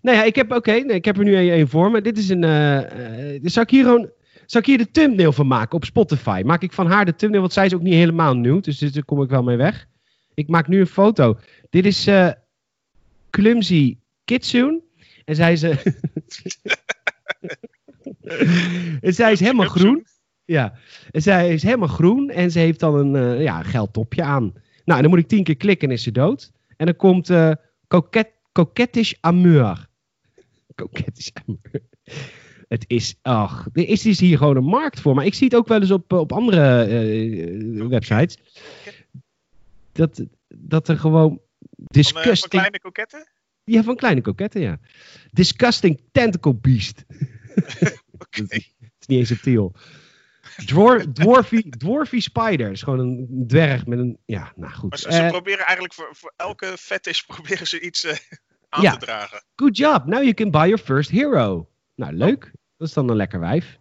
Nou ja, ik heb, oké, nee, ik heb er nu één voor me. Dit is een, uh, uh, zou ik hier gewoon zal ik hier de thumbnail van maken op Spotify? Maak ik van haar de thumbnail, want zij is ook niet helemaal nieuw. Dus daar kom ik wel mee weg. Ik maak nu een foto. Dit is uh, Clumsy Kitsune. En zij is... Uh, *laughs* en zij is helemaal groen. Ja. En zij is helemaal groen. En ze heeft dan een uh, ja, geldtopje aan. Nou, en dan moet ik tien keer klikken en is ze dood. En dan komt uh, coquet, Coquettish Amour. Coquettish Amour. Het is, ach, er is dus hier gewoon een markt voor. Maar ik zie het ook wel eens op, op andere uh, websites. Dat, dat er gewoon disgusting... Van, uh, van kleine koketten? Ja, van kleine koketten, ja. Disgusting tentacle beast. *laughs* okay. Het is niet eens subtiel. Dwar, dwarfy, dwarfy spider. is gewoon een dwerg met een... Ja, nou goed. Maar ze, ze uh, proberen eigenlijk voor, voor elke fetish *laughs* proberen ze iets uh, aan ja. te dragen. Good job. Now you can buy your first hero. Nou, leuk. Dat is dan een lekker wijf.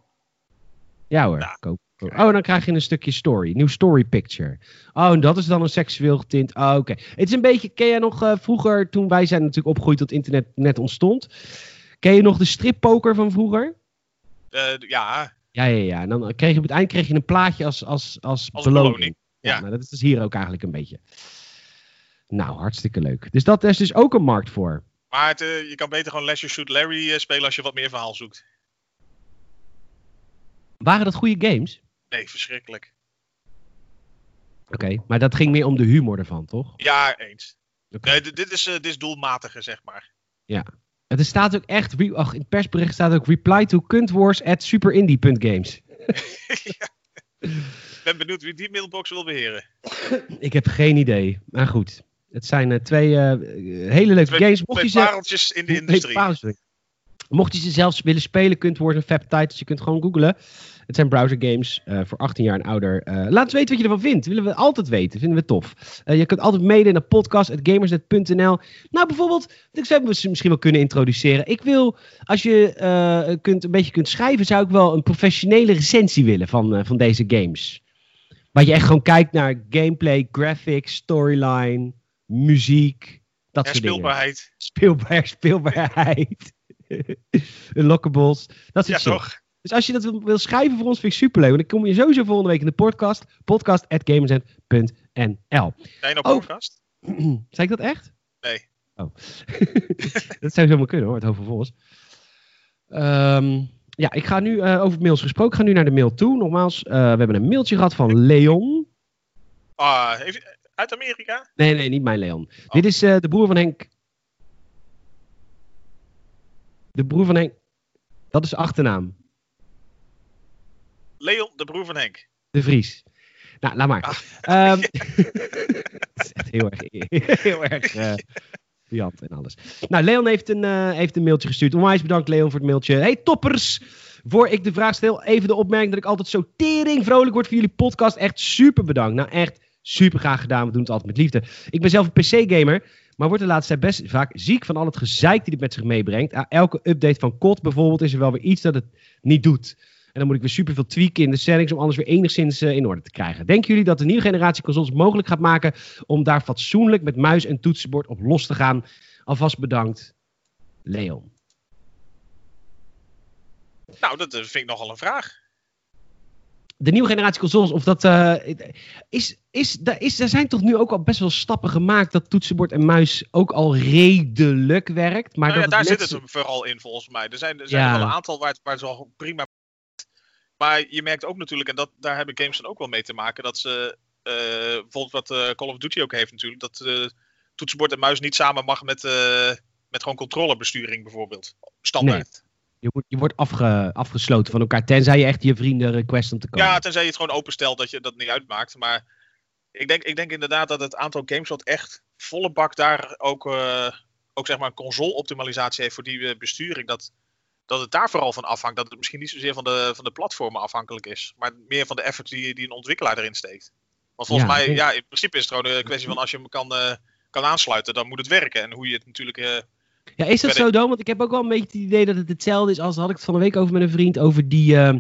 Ja hoor, koop. Oh, dan krijg je een stukje story. Nieuw story picture. Oh, en dat is dan een seksueel getint. Oh, oké. Het is een beetje, ken jij nog uh, vroeger, toen wij zijn natuurlijk opgegroeid tot internet net ontstond. Ken je nog de strippoker van vroeger? Uh, ja. Ja, ja, ja. En dan kreeg je op het eind kreeg je een plaatje als, als, als, als beloning. beloning. Ja, ja. Nou, dat is dus hier ook eigenlijk een beetje. Nou, hartstikke leuk. Dus dat is dus ook een markt voor. Maar het, uh, je kan beter gewoon Leisure Shoot Larry spelen als je wat meer verhaal zoekt. Waren dat goede games? Nee, verschrikkelijk. Oké, okay, maar dat ging meer om de humor ervan, toch? Ja, eens. Okay. Nee, dit is, uh, dit is doelmatiger, zeg maar. Ja. Er staat ook echt, ach, in het persbericht staat ook reply to kuntwars at superindie.games. *laughs* ja. Ik ben benieuwd wie die mailbox wil beheren. Ik heb geen idee, maar goed. Het zijn uh, twee uh, hele leuke twee, games. Mocht twee je ze, pareltjes in de industrie. Mocht je ze zelfs willen spelen, kunt worden een Fab Je kunt gewoon googlen. Het zijn browser games uh, voor 18 jaar en ouder. Uh, laat eens weten wat je ervan vindt. Willen we altijd weten. Vinden we tof. Uh, je kunt altijd mede naar podcast.gamersnet.nl. Nou, bijvoorbeeld, ik zou we misschien wel kunnen introduceren. Ik wil, als je kunt, een beetje kunt schrijven, zou ik wel een professionele recensie willen van, van deze games. Waar je echt gewoon kijkt naar gameplay, graphics, storyline, muziek. Dat soort *laughs* speelbaarheid. dingen. Speelbaar, speelbaarheid. *laughs* Unlockables. Dat soort ja. Toch? Dus als je dat wil, wil, schrijven voor ons, vind ik superleuk. Want dan kom je sowieso volgende week in de podcast. Podcast.gamersnet.nl Zijn je nou podcast? Oh. *clears throat* Zei ik dat echt? Nee. Oh. *laughs* dat zou zomaar kunnen hoor, het Hovervos. Um, ja, ik ga nu uh, over mails gesproken. Ik ga nu naar de mail toe. Nogmaals, uh, we hebben een mailtje gehad van Leon. Ah, uit Amerika? Nee, nee, niet mijn Leon. Oh. Dit is uh, de broer van Henk. De broer van Henk. Dat is de achternaam. Leon, de broer van Henk. De Vries. Nou, laat maar. Ah. Um, *laughs* *laughs* het is echt heel erg, heel erg uh, en alles. Nou, Leon heeft een, uh, heeft een mailtje gestuurd. Onwijs bedankt, Leon, voor het mailtje. Hey, toppers! Voor ik de vraag stel, even de opmerking dat ik altijd zo tering vrolijk word voor jullie podcast. Echt super bedankt. Nou, echt super graag gedaan. We doen het altijd met liefde. Ik ben zelf een PC-gamer, maar word de laatste tijd best vaak ziek van al het gezeik die het met zich meebrengt. elke update van COD bijvoorbeeld is er wel weer iets dat het niet doet. En dan moet ik weer super veel tweaken in de settings om alles weer enigszins uh, in orde te krijgen. Denken jullie dat de nieuwe generatie consoles mogelijk gaat maken om daar fatsoenlijk met muis en toetsenbord op los te gaan? Alvast bedankt, Leon. Nou, dat vind ik nogal een vraag. De nieuwe generatie consoles, of dat. Uh, is, is, daar, is, er zijn toch nu ook al best wel stappen gemaakt dat toetsenbord en muis ook al redelijk werkt. Maar nou dat ja, daar zit het vooral in volgens mij. Er zijn, er zijn ja. wel een aantal waar het, waar het wel prima maar je merkt ook natuurlijk, en dat, daar hebben games dan ook wel mee te maken, dat ze uh, bijvoorbeeld wat uh, Call of Duty ook heeft natuurlijk, dat toetsenbord en muis niet samen mag met, met gewoon controlebesturing bijvoorbeeld. Standaard. Je, wordt, je wordt afge, afgesloten van elkaar, tenzij je echt je vrienden request om te komen. Ja, tenzij je het gewoon openstelt dat je dat niet uitmaakt. Maar ik denk, ik denk inderdaad dat het aantal games wat echt volle bak daar ook, ook zeg maar console optimalisatie heeft voor die besturing, dat dat het daar vooral van afhangt. Dat het misschien niet zozeer van de, van de platformen afhankelijk is. Maar meer van de effort die, die een ontwikkelaar erin steekt. Want volgens mij, ja, in principe is het gewoon een kwestie van als je hem kan, uh, kan aansluiten, dan moet het werken. En hoe je het natuurlijk. Uh, ja, is dat zo dan? Want ik heb ook wel een beetje het idee dat het hetzelfde is als had ik het van de week over met een vriend over die, uh,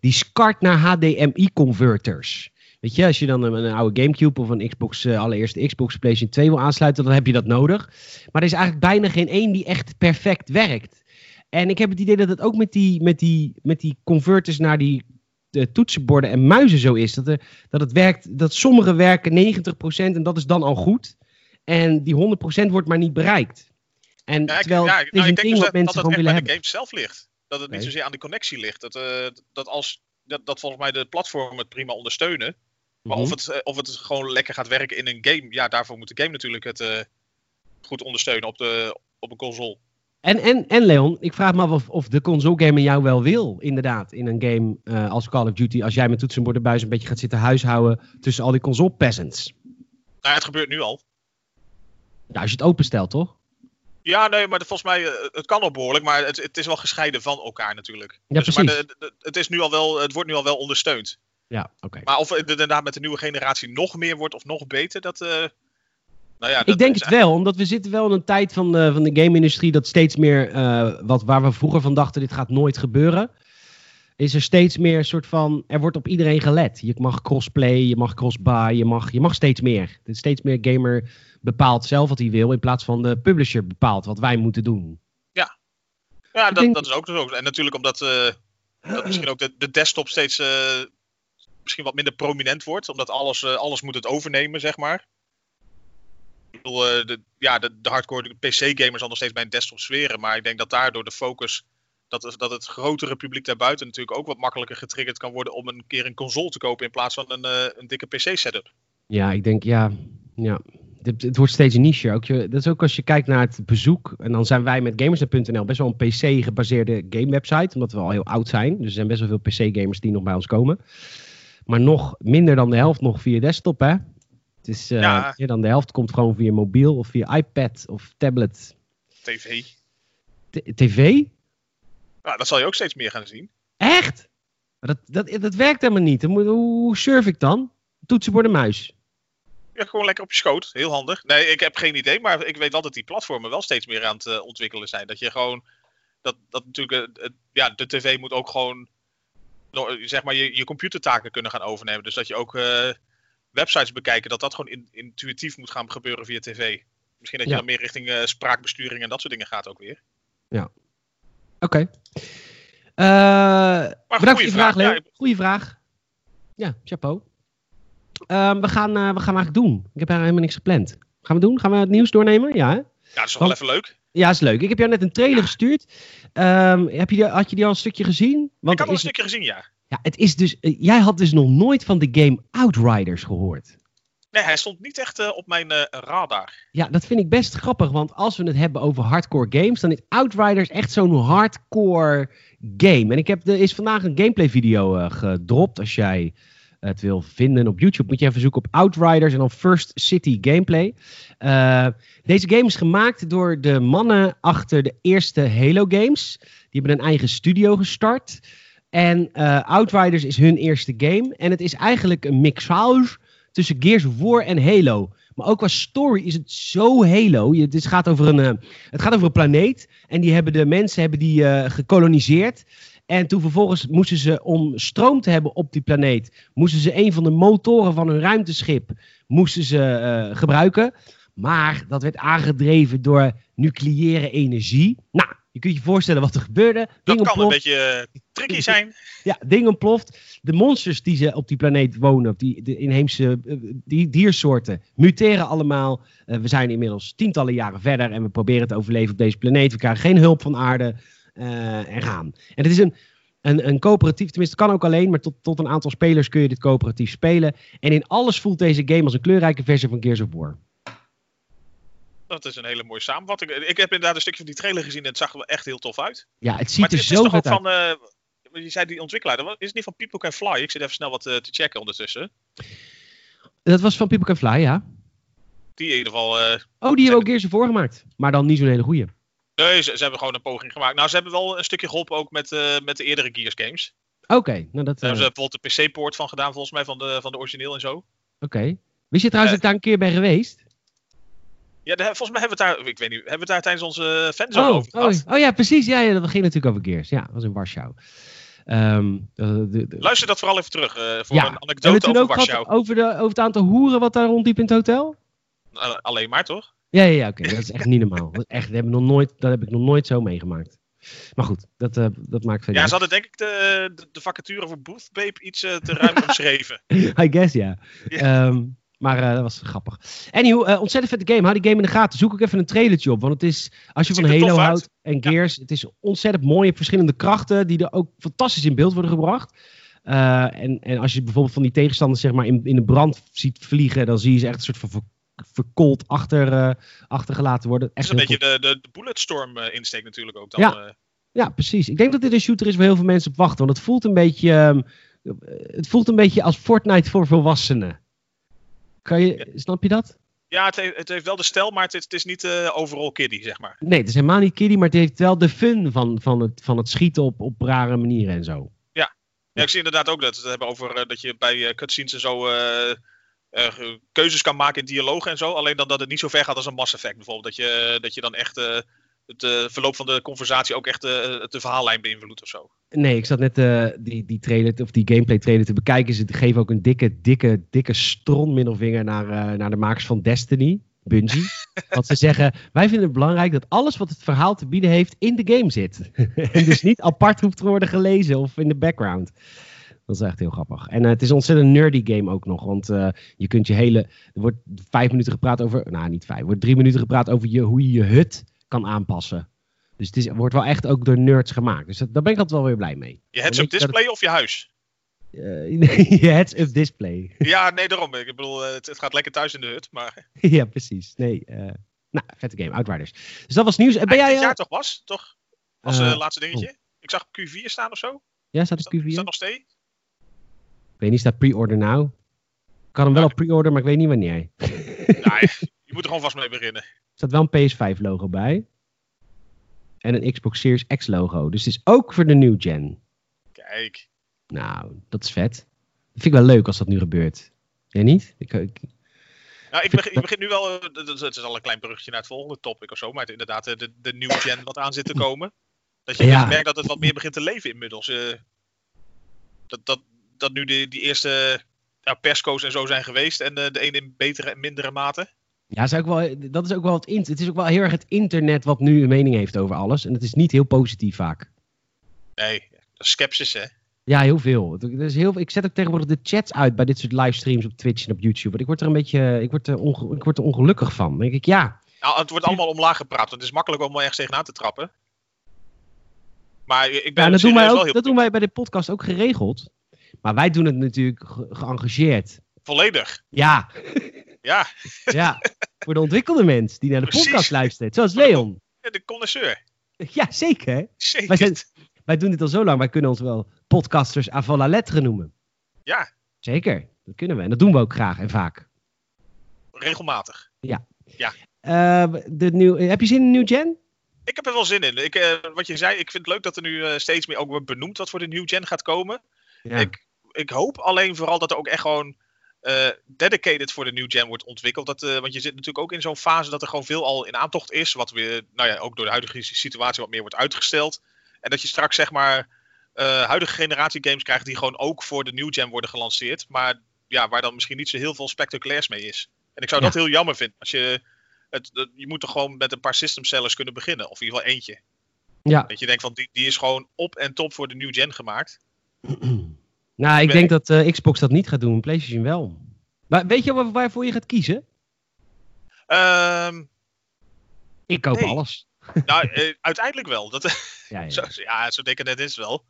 die SCART naar HDMI converters. Weet je, als je dan een, een oude Gamecube of een Xbox, uh, allereerste Xbox PlayStation 2 wil aansluiten, dan heb je dat nodig. Maar er is eigenlijk bijna geen één die echt perfect werkt. En ik heb het idee dat het ook met die, met die, met die converters naar die de toetsenborden en muizen zo is. Dat, er, dat het werkt, dat sommige werken 90% en dat is dan al goed. En die 100% wordt maar niet bereikt. En ja, terwijl ja, het is nou, een ding dus wat mensen gewoon willen hebben. Dat het de game zelf ligt. Dat het niet zozeer aan de connectie ligt. Dat, uh, dat, als, dat, dat volgens mij de platformen het prima ondersteunen. Maar of, mhm. het, uh, of het gewoon lekker gaat werken in een game, ja, daarvoor moet de game natuurlijk het uh, goed ondersteunen op, de, op een console. En, en, en Leon, ik vraag me af of, of de console game jou wel wil, inderdaad, in een game uh, als Call of Duty, als jij met toetsenbord en buis een beetje gaat zitten huishouden tussen al die console peasants. Nou, het gebeurt nu al. Nou, als je het openstelt, toch? Ja, nee, maar volgens mij, uh, het kan al behoorlijk, maar het, het is wel gescheiden van elkaar natuurlijk. Ja, dus, precies. Maar de, de, het, is nu al wel, het wordt nu al wel ondersteund. Ja, oké. Maar of het inderdaad met de nieuwe generatie nog meer wordt of nog beter, dat, uh, nou ja, ik denk het wel, omdat we zitten wel in een tijd van de, van de game-industrie dat steeds meer, uh, wat, waar we vroeger van dachten, dit gaat nooit gebeuren, is er steeds meer een soort van, er wordt op iedereen gelet. Je mag crossplay, je mag crossbuy, je mag, je mag steeds meer. Steeds meer gamer bepaalt zelf wat hij wil, in plaats van de publisher bepaalt wat wij moeten doen. Ja, ja dat, dat is ook zo. En natuurlijk omdat uh, dat misschien ook de, de desktop steeds uh, misschien wat minder prominent wordt, omdat alles, alles moet het overnemen, zeg maar. Ik bedoel, eh, de, ja, de, de hardcore PC-gamers zal nog steeds bij een desktop sferen. Maar ik denk dat daardoor de focus. Dat, dat het grotere publiek daarbuiten natuurlijk ook wat makkelijker getriggerd kan worden om een keer een console te kopen in plaats van een, uh, een dikke PC-setup. Ja, ik denk ja. ja. Het, het, wordt steeds een niche. Ook je, dat is ook als je kijkt naar het bezoek. En dan zijn wij met Gamers.nl best wel een PC-gebaseerde game-website. Omdat we al heel oud zijn. Dus er zijn best wel veel PC-gamers die nog bij ons komen. Maar nog minder dan de helft nog via desktop, hè? Het is uh, ja. meer dan de helft komt gewoon via mobiel of via iPad of tablet. TV. TV? Ja, dat zal je ook steeds meer gaan zien. Echt? Dat, dat, dat werkt helemaal niet. Hoe, hoe surf ik dan? Toetsenbord en muis. Ja, gewoon lekker op je schoot. Heel handig. Nee, ik heb geen idee, maar ik weet wel dat die platformen wel steeds meer aan het uh, ontwikkelen zijn. Dat je gewoon, dat, dat natuurlijk, uh, ja, de tv moet ook gewoon, zeg maar, je, je computertaken kunnen gaan overnemen. Dus dat je ook websites bekijken, dat dat gewoon intuïtief moet gaan gebeuren via tv. Misschien dat je dan meer richting spraakbesturing en dat soort dingen gaat ook weer. Ja. Oké. Okay. Uh, bedankt voor je vraag, Leo. Ja, Goeie vraag. Ja, chapeau. Uh, we, gaan, uh, we gaan eigenlijk doen. Ik heb helemaal niks gepland. Gaan we doen? Gaan we het nieuws doornemen? Ja, hè? Ja, dat is wel even leuk. Ja, is leuk. Ik heb jou net een trailer gestuurd. Um, heb je had je die al een stukje gezien? Want ik had al een stukje gezien, ja. Ja, het is dus, uh, jij had dus nog nooit van de game Outriders gehoord. Nee, hij stond niet echt uh, op mijn uh, radar. Ja, dat vind ik best grappig, want als we het hebben over hardcore games, dan is Outriders echt zo'n hardcore game. En ik heb, er is vandaag een gameplay video uh, gedropt. Als jij het wil vinden op YouTube, moet je even zoeken op Outriders en dan First City Gameplay. deze game is gemaakt door de mannen achter de eerste Halo games. Die hebben een eigen studio gestart. En Outriders is hun eerste game. En het is eigenlijk een mixage tussen Gears of War en Halo. Maar ook qua story is het zo Halo. Het gaat over een, uh, het gaat over een planeet. En die hebben de mensen hebben die, uh, gekoloniseerd. En toen vervolgens moesten ze, om stroom te hebben op die planeet, moesten ze een van de motoren van hun ruimteschip moesten ze, uh, gebruiken. Maar dat werd aangedreven door nucleaire energie. Nou, je kunt je voorstellen wat er gebeurde. Dat kan een beetje tricky zijn. Ja, ding ontploft. De monsters die ze op die planeet wonen, op die de inheemse uh, die diersoorten, muteren allemaal. Uh, we zijn inmiddels tientallen jaren verder en we proberen te overleven op deze planeet. We krijgen geen hulp van aarde uh, en gaan. En het is een, een, een coöperatief, tenminste het kan ook alleen, maar tot, tot een aantal spelers kun je dit coöperatief spelen. En in alles voelt deze game als een kleurrijke versie van Gears of War. Dat is een hele mooie samenvatting. Ik heb inderdaad een stukje van die trailer gezien en het zag er echt heel tof uit. Ja, het ziet maar het er zo uit. Van, je zei die ontwikkelaar, is het niet van People Can Fly? Ik zit even snel wat uh, te checken ondertussen. Dat was van People Can Fly, ja. Die in ieder geval... Uh, oh, die hebben ook eerst ervoor gemaakt. Maar dan niet zo'n hele goeie. Nee, ze, ze, hebben gewoon een poging gemaakt. Nou, ze hebben wel een stukje geholpen ook met, uh, met de eerdere Gears games. Oké, okay, nou dat... Daar hebben ze bijvoorbeeld de PC-poort van gedaan, volgens mij, van de, van de origineel en zo. Oké. Okay. Wist je trouwens dat ik daar een keer ben geweest? Ja, de, volgens mij hebben we het daar, ik weet niet, hebben we het daar tijdens onze fanzone oh, over gehad. Oh, oh, ja, precies. Ja, ja, dat ging natuurlijk over Gears. Ja, dat was in Warschau. Um, de, de, Luister dat vooral even terug uh, voor ja. een anekdote over Warschau. Over, de, over het aantal hoeren wat daar rondliep in het hotel? Uh, alleen maar toch? Ja, ja, ja oké. Okay. dat is echt niet normaal. Dat, echt, dat, heb ik nog nooit, dat heb ik nog nooit zo meegemaakt. Maar goed, dat, uh, dat maakt verder. Ja, ze hadden denk ik de, de, de vacature voor Booth Babe iets te ruim omschreven. *laughs* I guess, ja. Yeah. Um, maar uh, dat was grappig. Anyhow, uh, ontzettend vette game. Hou die game in de gaten. Zoek ook even een trailertje op. Want het is, als je van Halo houdt en Gears, ja. het is ontzettend mooi. Je hebt verschillende krachten die er ook fantastisch in beeld worden gebracht. Uh, en, en als je bijvoorbeeld van die tegenstanders zeg maar, in, in de brand ziet vliegen, dan zie je ze echt een soort van ver, verkoold achter, achtergelaten worden. Echt het is een beetje de, de, de bulletstorm insteek natuurlijk ook dan. Ja. ja, precies. Ik denk dat dit een shooter is waar heel veel mensen op wachten. Want het voelt een beetje, um, het voelt een beetje als Fortnite voor volwassenen. Kan je, snap je dat? Ja, het heeft, het heeft wel de stijl, maar het is, het is niet uh, overal kiddie, zeg maar. Nee, het is helemaal niet kiddie, maar het heeft wel de fun van, van, het, van het schieten op, op rare manieren en zo. Ja, ja ik zie inderdaad ook dat we het hebben over uh, dat je bij uh, cutscenes en zo keuzes kan maken in dialogen en zo. Alleen dan dat het niet zo ver gaat als een Mass Effect bijvoorbeeld. Dat je, dat je dan echt het uh, verloop van de conversatie ook echt uh, de verhaallijn beïnvloedt of zo. Nee, ik zat net uh, die, die trailer of die gameplay trailer te bekijken. Ze geven ook een dikke, dikke, dikke stron middelvinger naar, naar de makers van Destiny, Bungie. *laughs* Want ze zeggen, wij vinden het belangrijk dat alles wat het verhaal te bieden heeft in de game zit. *laughs* en dus niet apart hoeft te worden gelezen of in de background. Dat is echt heel grappig. En uh, het is een ontzettend nerdy game ook nog. Want uh, je kunt je hele. Er wordt vijf minuten gepraat over. Nou, niet vijf. Er wordt drie minuten gepraat over je, hoe je je hut kan aanpassen. Dus het is, wordt wel echt ook door nerds gemaakt. Dus dat, daar ben ik altijd wel weer blij mee. Je heads-up display of je huis? *laughs* Uh, je heads-up display. *laughs* Ja, nee, daarom. Ik bedoel, het, het, gaat lekker thuis in de hut, maar... *laughs* ja, precies. Nee, uh, nou, vette game, Outriders. Dus dat was nieuws. Ben jij... Jaar toch was, toch? Als laatste dingetje. Oh. Ik zag Q4 staan of zo. Ja, staat er Q4? Staat nog steeds? Ik weet niet, staat pre-order now? Ik kan hem wel op pre-order, maar ik weet niet wanneer. nee, je moet er gewoon vast mee beginnen. Er staat wel een PS5 logo bij. En een Xbox Series X logo. Dus het is ook voor de new gen. Kijk. Nou, dat is vet. Dat vind ik wel leuk als dat nu gebeurt. Jij niet? Ik, ik... Nou, ik begin, ik begin nu wel, het is al een klein bruggetje naar het volgende topic of zo, maar het, inderdaad de, de new gen wat aan zit te komen. Dat je ja. merkt dat het wat meer begint te leven inmiddels. Uh, dat, dat, dat nu de, die eerste ja, persco's en zo zijn geweest en uh, de een in betere en mindere mate. Ja, is ook wel, dat is ook wel het, het is ook wel heel erg het internet wat nu een mening heeft over alles. En het is niet heel positief vaak. Nee, skepsis hè. Ja, heel veel. Er is heel, ik zet ook tegenwoordig de chats uit bij dit soort livestreams op Twitch en op YouTube. Want ik word er een beetje ik word er, onge, ik word er ongelukkig van. Dan denk ik, ja, Nou, het wordt allemaal omlaag gepraat. Het is makkelijk om ergens tegenaan te trappen. Maar ik ben ja, dat, doen wij, ook, dat doen wij bij de podcast ook geregeld. Maar wij doen het natuurlijk geëngageerd. Volledig. Ja. Ja. ja. Voor de ontwikkelde mens die naar de podcast luistert. Zoals Leon. Ja, de connoisseur. Ja, zeker. Zeker. Wij, zijn, wij doen dit al zo lang. Wij kunnen ons wel podcasters à la lettre noemen. Ja. Zeker. Dat kunnen we. En dat doen we ook graag en vaak. Regelmatig. Ja. Ja. Uh, de nieuw, heb je zin in een nieuw gen? Ik heb er wel zin in. Ik, uh, wat je zei, ik vind het leuk dat er nu uh, steeds meer ook wordt benoemd wat voor de new gen gaat komen. Ja. Ik, ik hoop alleen vooral dat er ook echt gewoon uh, dedicated voor de new gen wordt ontwikkeld. Dat, want je zit natuurlijk ook in zo'n fase dat er gewoon veel al in aantocht is. Wat weer, nou ja, ook door de huidige situatie wat meer wordt uitgesteld. En dat je straks zeg maar huidige generatie games krijgt die gewoon ook voor de new gen worden gelanceerd. Maar ja, waar dan misschien niet zo heel veel spectaculairs mee is. En ik zou ja. dat heel jammer vinden. Als je het, je moet toch gewoon met een paar system sellers kunnen beginnen. Of in ieder geval eentje. Ja. Dat je denkt van die, die is gewoon op en top voor de new gen gemaakt. *clears throat* nou, ik denk dat uh, Xbox dat niet gaat doen, PlayStation wel. Maar weet je waar, waarvoor je gaat kiezen? Um, ik koop nee. alles. *laughs* nou, uh, uiteindelijk wel. Dat, ja, ja. *laughs* zo, ja, zo decadent is het wel.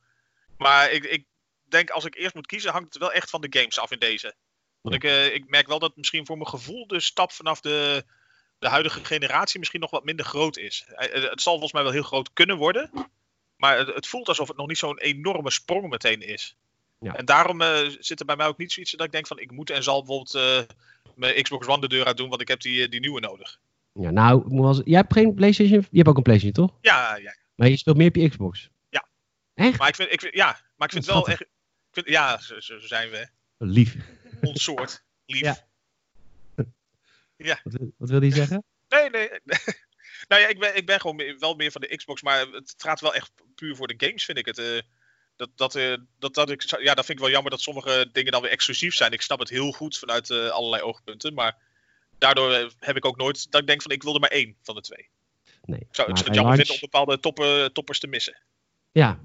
Maar ik, ik denk als ik eerst moet kiezen, hangt het wel echt van de games af in deze. Want ik, uh, ik merk wel dat misschien voor mijn gevoel de stap vanaf de, de huidige generatie misschien nog wat minder groot is. Het zal volgens mij wel heel groot kunnen worden. Maar het, het voelt alsof het nog niet zo'n enorme sprong meteen is. Ja. En daarom uh, zit er bij mij ook niet zoiets dat ik denk van ik moet en zal bijvoorbeeld uh, mijn Xbox One de deur uit doen, want ik heb die, die nieuwe nodig. Ja, nou, jij hebt geen PlayStation? Je hebt ook een PlayStation, toch? Ja, ja. Maar je speelt meer op je Xbox? Ja. Echt? Maar ik vind, ik vind, ja, maar ik vind wel echt... Ik vind, ja, zo, zo zijn we. Lief. Ons soort. Lief. Ja. *laughs* Ja. Wat, wat wil hij zeggen? Nee, nee. *laughs* nou ja, ik ben, ik ben gewoon wel meer van de Xbox, maar het gaat wel echt puur voor de games, vind ik het. Dat, dat, uh, dat, dat, ik, ja, dat vind ik wel jammer dat sommige dingen dan weer exclusief zijn. Ik snap het heel goed vanuit uh, allerlei oogpunten, maar daardoor heb ik ook nooit dat ik denk van ik wil er maar één van de twee. Nee, ik zou, ik zou het jammer vinden om bepaalde toppen, toppers te missen. Ja,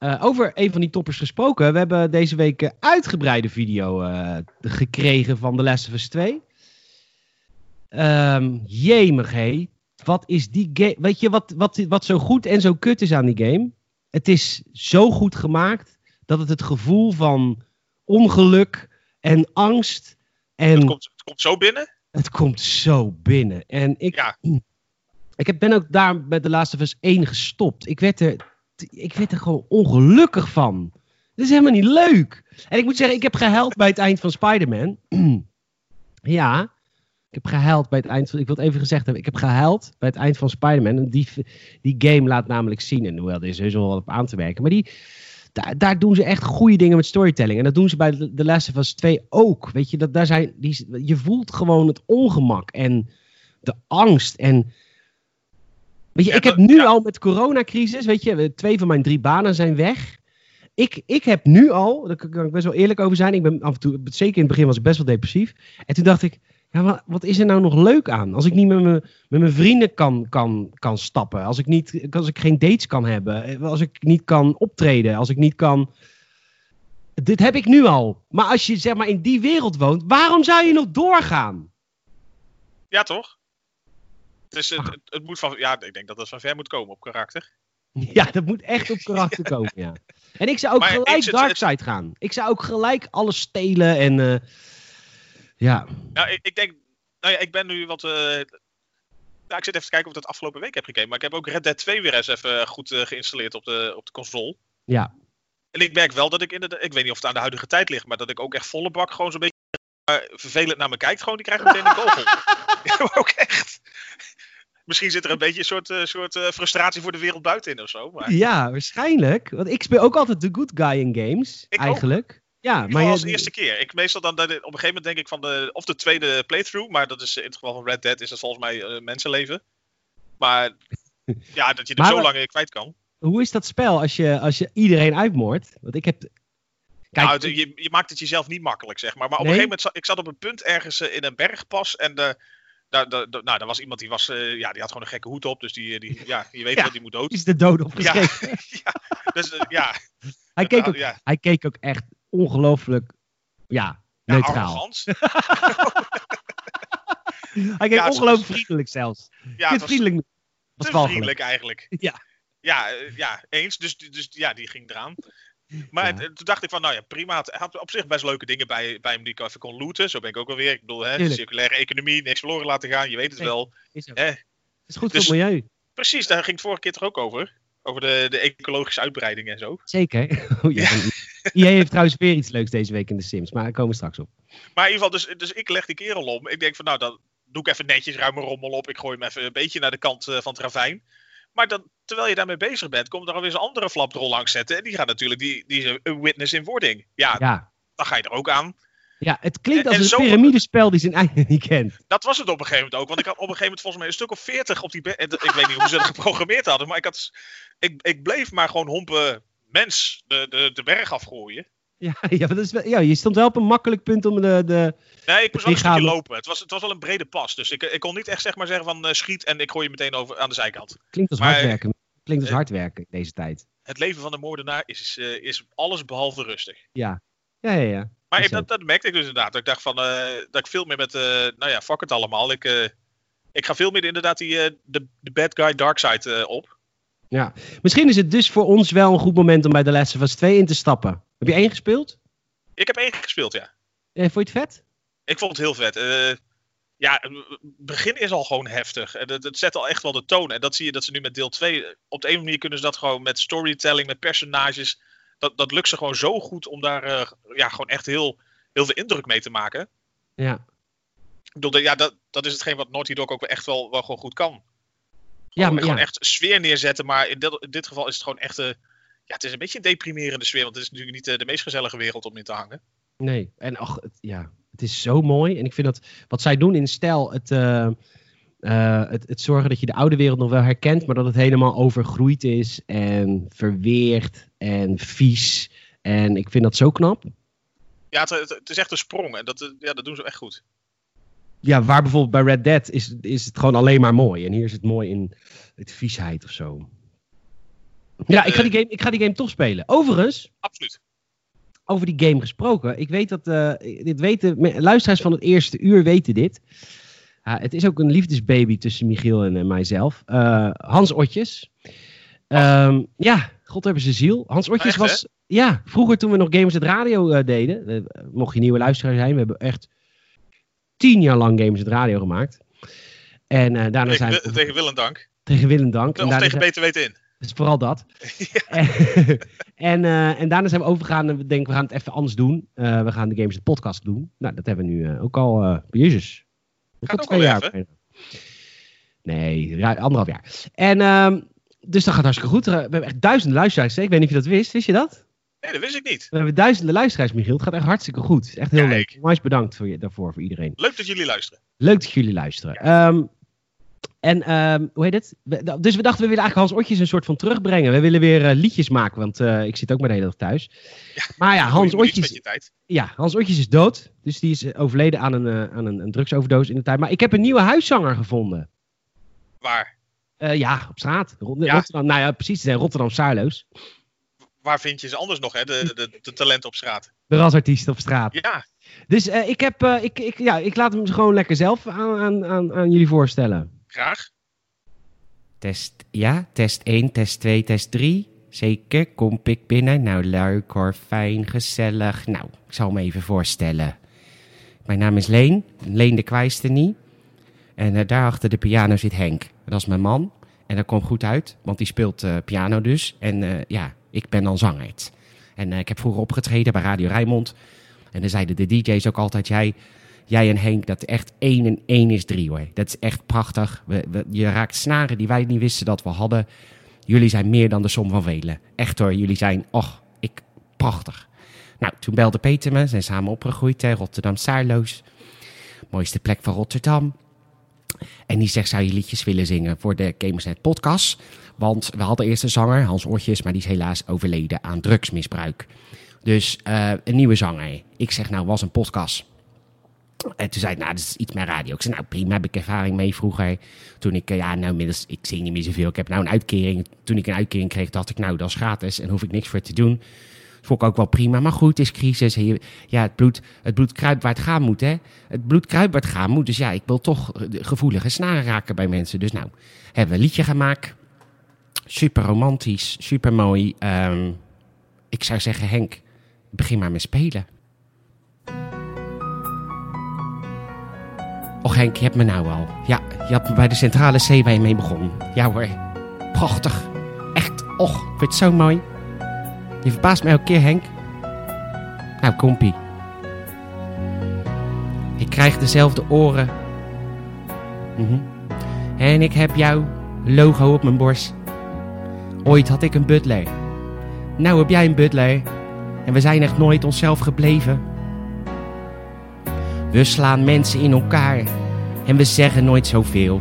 uh, over een van die toppers gesproken. We hebben deze week een uitgebreide video uh, gekregen van The Last of Us 2. Um, jemig, hé. Wat is die game... Weet je wat, wat, wat zo goed en zo kut is aan die game? Het is zo goed gemaakt dat het het gevoel van ongeluk en angst en... Het komt, het komt zo binnen? Het komt zo binnen. En ik... Ja. Ik ben ook daar met Last of Us 1 gestopt. Ik werd er ik werd er gewoon ongelukkig van. Dat is helemaal niet leuk. En ik moet zeggen, ik heb gehuild bij het eind van Spider-Man. *clears throat* ja, ik heb gehuild bij het eind van... Ik wil het even gezegd hebben. Ik heb gehuild bij het eind van Spider-Man. Die, die game laat namelijk zien, en hoewel er is heus wel wat op aan te werken, maar die... Daar, daar, doen ze echt goede dingen met storytelling. En dat doen ze bij The Last of Us 2 ook. Weet je, dat, daar zijn, die, je voelt gewoon het ongemak en de angst. En Weet je, ik heb nu al met coronacrisis, weet je, twee van mijn drie banen zijn weg. Ik, ik heb nu al, daar kan ik best wel eerlijk over zijn, ik ben af en toe, zeker in het begin was ik best wel depressief. En toen dacht ik, ja, wat, wat is er nou nog leuk aan? Als ik niet met, me, met mijn vrienden kan, kan, kan stappen, als ik, niet, als ik geen dates kan hebben, als ik niet kan optreden, als ik niet kan... Dit heb ik nu al. Maar als je zeg maar in die wereld woont, waarom zou je nog doorgaan? Ja, toch? Dus het, het, het, moet van, ja, ik denk dat dat van ver moet komen op karakter. *laughs* Ja, dat moet echt op karakter *laughs* komen, ja. En ik zou ook maar gelijk Darkseid gaan. Ik zou ook gelijk alles stelen en uh, ja. Nou, ik, ik, denk, nou ja, ik ben nu wat... Nou, ik zit even te kijken of ik dat afgelopen week heb gekeken. Maar ik heb ook Red Dead 2 weer eens even goed uh, geïnstalleerd op de, op de console. Ja. En ik merk wel dat ik in de, ik weet niet of het aan de huidige tijd ligt, maar dat ik ook echt volle bak gewoon zo'n beetje vervelend naar me kijkt. Gewoon, die krijgt meteen een kogel. *laughs* *laughs* ja, ook echt misschien zit er een beetje een soort, uh, soort uh, frustratie voor de wereld buiten in of zo. Maar... Ja, waarschijnlijk. Want ik speel ook altijd de good guy in games, ik eigenlijk. Ook. Ja, maar als je... eerste keer. Ik meestal dan, op een gegeven moment denk ik van de, of de tweede playthrough, maar dat is in het geval van Red Dead is dat volgens mij uh, mensenleven. Maar *laughs* ja, dat je er maar, zo lang in kwijt kan. Hoe is dat spel als je, als je iedereen uitmoordt? Want ik heb Kijk, nou, je, je, maakt het jezelf niet makkelijk, zeg maar. Maar op nee? een gegeven moment, ik zat op een punt ergens in een bergpas en de, daar, daar, nou, daar was iemand die was, uh, ja, die had gewoon een gekke hoed op. Dus die, die ja, je weet ja, wel, die moet dood. Is de dood opgeschreven. Ja, *laughs* ja, dus, uh, ja. hij, keek ook, ja. hij keek ook echt ongelooflijk, ja, neutraal. *laughs* hij keek ongelooflijk vriendelijk zelfs. Ja, het was, vriendelijk. Was vriendelijk eigenlijk. *laughs* Ja. Ja, ja eens. Dus, dus ja, die ging eraan. Maar toen dacht ik van, nou ja, prima. Hij had op zich best leuke dingen bij, bij hem die ik even kon looten. Zo ben ik ook wel weer. Ik bedoel, hè, circulaire economie, niks verloren laten gaan. Je weet het wel. Is, het is goed dus, voor het milieu. Precies, daar ging het vorige keer toch ook over. Over de, de ecologische uitbreiding en zo. Zeker. *laughs* Oh, ja. ja. heeft trouwens weer iets leuks deze week in de Sims, maar daar komen we straks op. Maar in ieder geval, dus, dus ik leg die kerel om. Ik denk van, nou, dan doe ik even netjes ruime rommel op. Ik gooi hem even een beetje naar de kant uh, van het ravijn. Maar dan, terwijl je daarmee bezig bent, komt er alweer een andere flapdrol langs zetten. En die gaat natuurlijk, die, die een witness in wording. Ja, ja, dan ga je er ook aan. Ja, het klinkt als een piramidespel die zijn eigen niet kent. Dat was het op een gegeven moment ook. Want ik had op een gegeven moment volgens mij een stuk of veertig op die... Ik weet niet hoe ze dat *laughs* geprogrammeerd hadden. Maar ik, had, ik, ik bleef maar gewoon hompen mens de, de, de berg afgooien. Ja, *laughs* ja, dat is, ja, je stond wel op een makkelijk punt om de... de nee, ik moest wel een stukje lopen. Het was, het was wel een brede pas. Dus ik, ik kon niet echt zeg maar zeggen van uh, schiet en ik gooi je meteen over aan de zijkant. Klinkt als hard werken. Klinkt als uh, hard werken deze tijd. Het leven van de moordenaar is, uh, is alles behalve rustig. Ja, ja, ja. ja. Maar dat, dat, merkte ik dus inderdaad. Dat ik dacht van, dat ik veel meer met, nou ja, fuck het allemaal. Ik, ik ga veel meer inderdaad die, de, de bad guy dark side op. Ja, misschien is het dus voor ons wel een goed moment om bij The Last of Us 2 in te stappen. Heb je één gespeeld? Ik heb één gespeeld, ja. Vond je het vet? Ik vond het heel vet. Ja, het begin is al gewoon heftig. En het, het, zet al echt wel de toon. En dat zie je dat ze nu met deel 2. Op de een manier kunnen ze dat gewoon met storytelling, met personages. Dat, dat lukt ze gewoon zo goed om daar uh, ja, gewoon echt heel, heel veel indruk mee te maken. Ja. Ik bedoel, ja, dat, dat is hetgeen wat Naughty Dog ook echt wel, wel gewoon goed kan. ja, maar, gewoon echt sfeer neerzetten. Maar in dit, in dit geval is het gewoon echt. Uh, ja, het is een beetje een deprimerende sfeer. Want het is natuurlijk niet uh, de meest gezellige wereld om in te hangen. Nee, en ach, het, ja, het is zo mooi. En ik vind dat wat zij doen in stijl, het, uh, uh, het, het zorgen dat je de oude wereld nog wel herkent, maar dat het helemaal overgroeid is en verweerd en vies. En ik vind dat zo knap. Ja, het, het is echt een sprong en dat, ja, dat doen ze echt goed. Ja, waar bijvoorbeeld bij Red Dead is, is het gewoon alleen maar mooi. En hier is het mooi in het viesheid of zo. Ja, ik ga die game, ik ga die game toch spelen. Overigens. Absoluut. Over die game gesproken. Ik weet dat. Uh, dit weten. Luisteraars van het eerste uur weten dit. Het is ook een liefdesbaby tussen Michiel en uh, mijzelf. Hans Otjes. Um, ja, God hebben ze ziel. Hans Otjes was. Ja, vroeger toen we nog Gamers het Radio deden. mocht je nieuwe luisteraar zijn. We hebben echt tien jaar lang Gamers het Radio gemaakt. En daarna tegen, zijn we, Tegen Willem Dank. Tegen Willem Dank. Of tegen Beter Weten In. Dus vooral dat. *laughs* en, *laughs* uh, en daarna zijn we overgegaan en we denken we gaan het even anders doen. Uh, we gaan de Games de podcast doen. Nou, dat hebben we nu ook al, jezus. Gaat ook twee jaar. Even. Nee, anderhalf jaar. En um, dus dat gaat hartstikke goed. We hebben echt duizenden luisteraars. Ik weet niet of je dat wist. Wist je dat? Nee, dat wist ik niet. We hebben duizenden luisteraars, Michiel. Het gaat echt hartstikke goed. Het is echt heel Kijk. leuk. Onwijs bedankt voor je, daarvoor, voor iedereen. Leuk dat jullie luisteren. Leuk dat jullie luisteren. Ja. Um, en um, hoe heet het? Dus we dachten, we willen eigenlijk Hans Otjes een soort van terugbrengen. We willen weer uh, liedjes maken, want uh, ik zit ook maar de hele dag thuis. Ja, maar ja, Hans Otjes, ja, Hans Otjes is dood. Dus die is eh, overleden aan, een, uh, aan een, een drugsoverdosis in de tijd. Maar ik heb een nieuwe huiszanger gevonden. Waar? ja, op straat. Ja? Rotterdam, nou ja, precies. zijn Rotterdam Saarloos. Waar vind je ze anders nog, hè? De, de, de talent op straat. De rasartiest op straat. Ja. Dus ik, heb, ik, ik, ja, ik laat hem gewoon lekker zelf aan, aan, aan, aan jullie voorstellen. Graag. Test, ja, test 1, test 2, test 3. Zeker, kom ik binnen. Nou, leuk hoor, fijn, gezellig. Nou, ik zal me even voorstellen. Mijn naam is Leen, Leen de Kwijstenie. En uh, daar achter de piano zit Henk. Dat is mijn man. En dat komt goed uit, want die speelt uh, piano dus. En uh, ja, ik ben dan zanger. En ik heb vroeger opgetreden bij Radio Rijnmond. En dan zeiden de DJ's ook altijd: jij jij en Henk, dat echt één en één is drie hoor. Dat is echt prachtig. Je raakt snaren die wij niet wisten dat we hadden. Jullie zijn meer dan de som van velen. Echt hoor, jullie zijn, och, ik, prachtig. Nou, toen belde Peter me, zijn samen opgegroeid, hè, Rotterdam Saarloos. Mooiste plek van Rotterdam. En die zegt, zou je liedjes willen zingen voor de Gamersnet podcast? Want we hadden eerst een zanger, Hans Oortjes, maar die is helaas overleden aan drugsmisbruik. Dus uh, een nieuwe zanger. Ik zeg, nou, was een podcast. En toen zei ik, nou, dat is iets meer radio. Ik zei, nou, prima, heb ik ervaring mee vroeger. Toen ik, eh, ja, nou, inmiddels, ik zing niet meer zoveel. Ik heb nou een uitkering. Toen ik een uitkering kreeg, dacht ik, nou, dat is gratis en hoef ik niks voor te doen. Vond ik ook wel prima. Maar goed, het is crisis. Ja, het bloed, het bloed kruipt waar het gaan moet, hè. Het bloed kruipt waar het gaan moet. Dus ja, ik wil toch gevoelige snaren raken bij mensen. Dus nou, hebben we een liedje gemaakt. Super romantisch, super mooi. Ehm, ik zou zeggen, Henk, begin maar met spelen. Och Henk, je hebt me nou al. Ja, je had me bij de centrale C waar je mee begon. Ja hoor, prachtig. Echt, och, ik vind het zo mooi. Je verbaast me elke keer, Henk. Nou, kompie. Ik krijg dezelfde oren. Mm En ik heb jouw logo op mijn borst. Ooit had ik een butler. Nou heb jij een butler. En we zijn echt nooit onszelf gebleven. We slaan mensen in elkaar. En we zeggen nooit zoveel.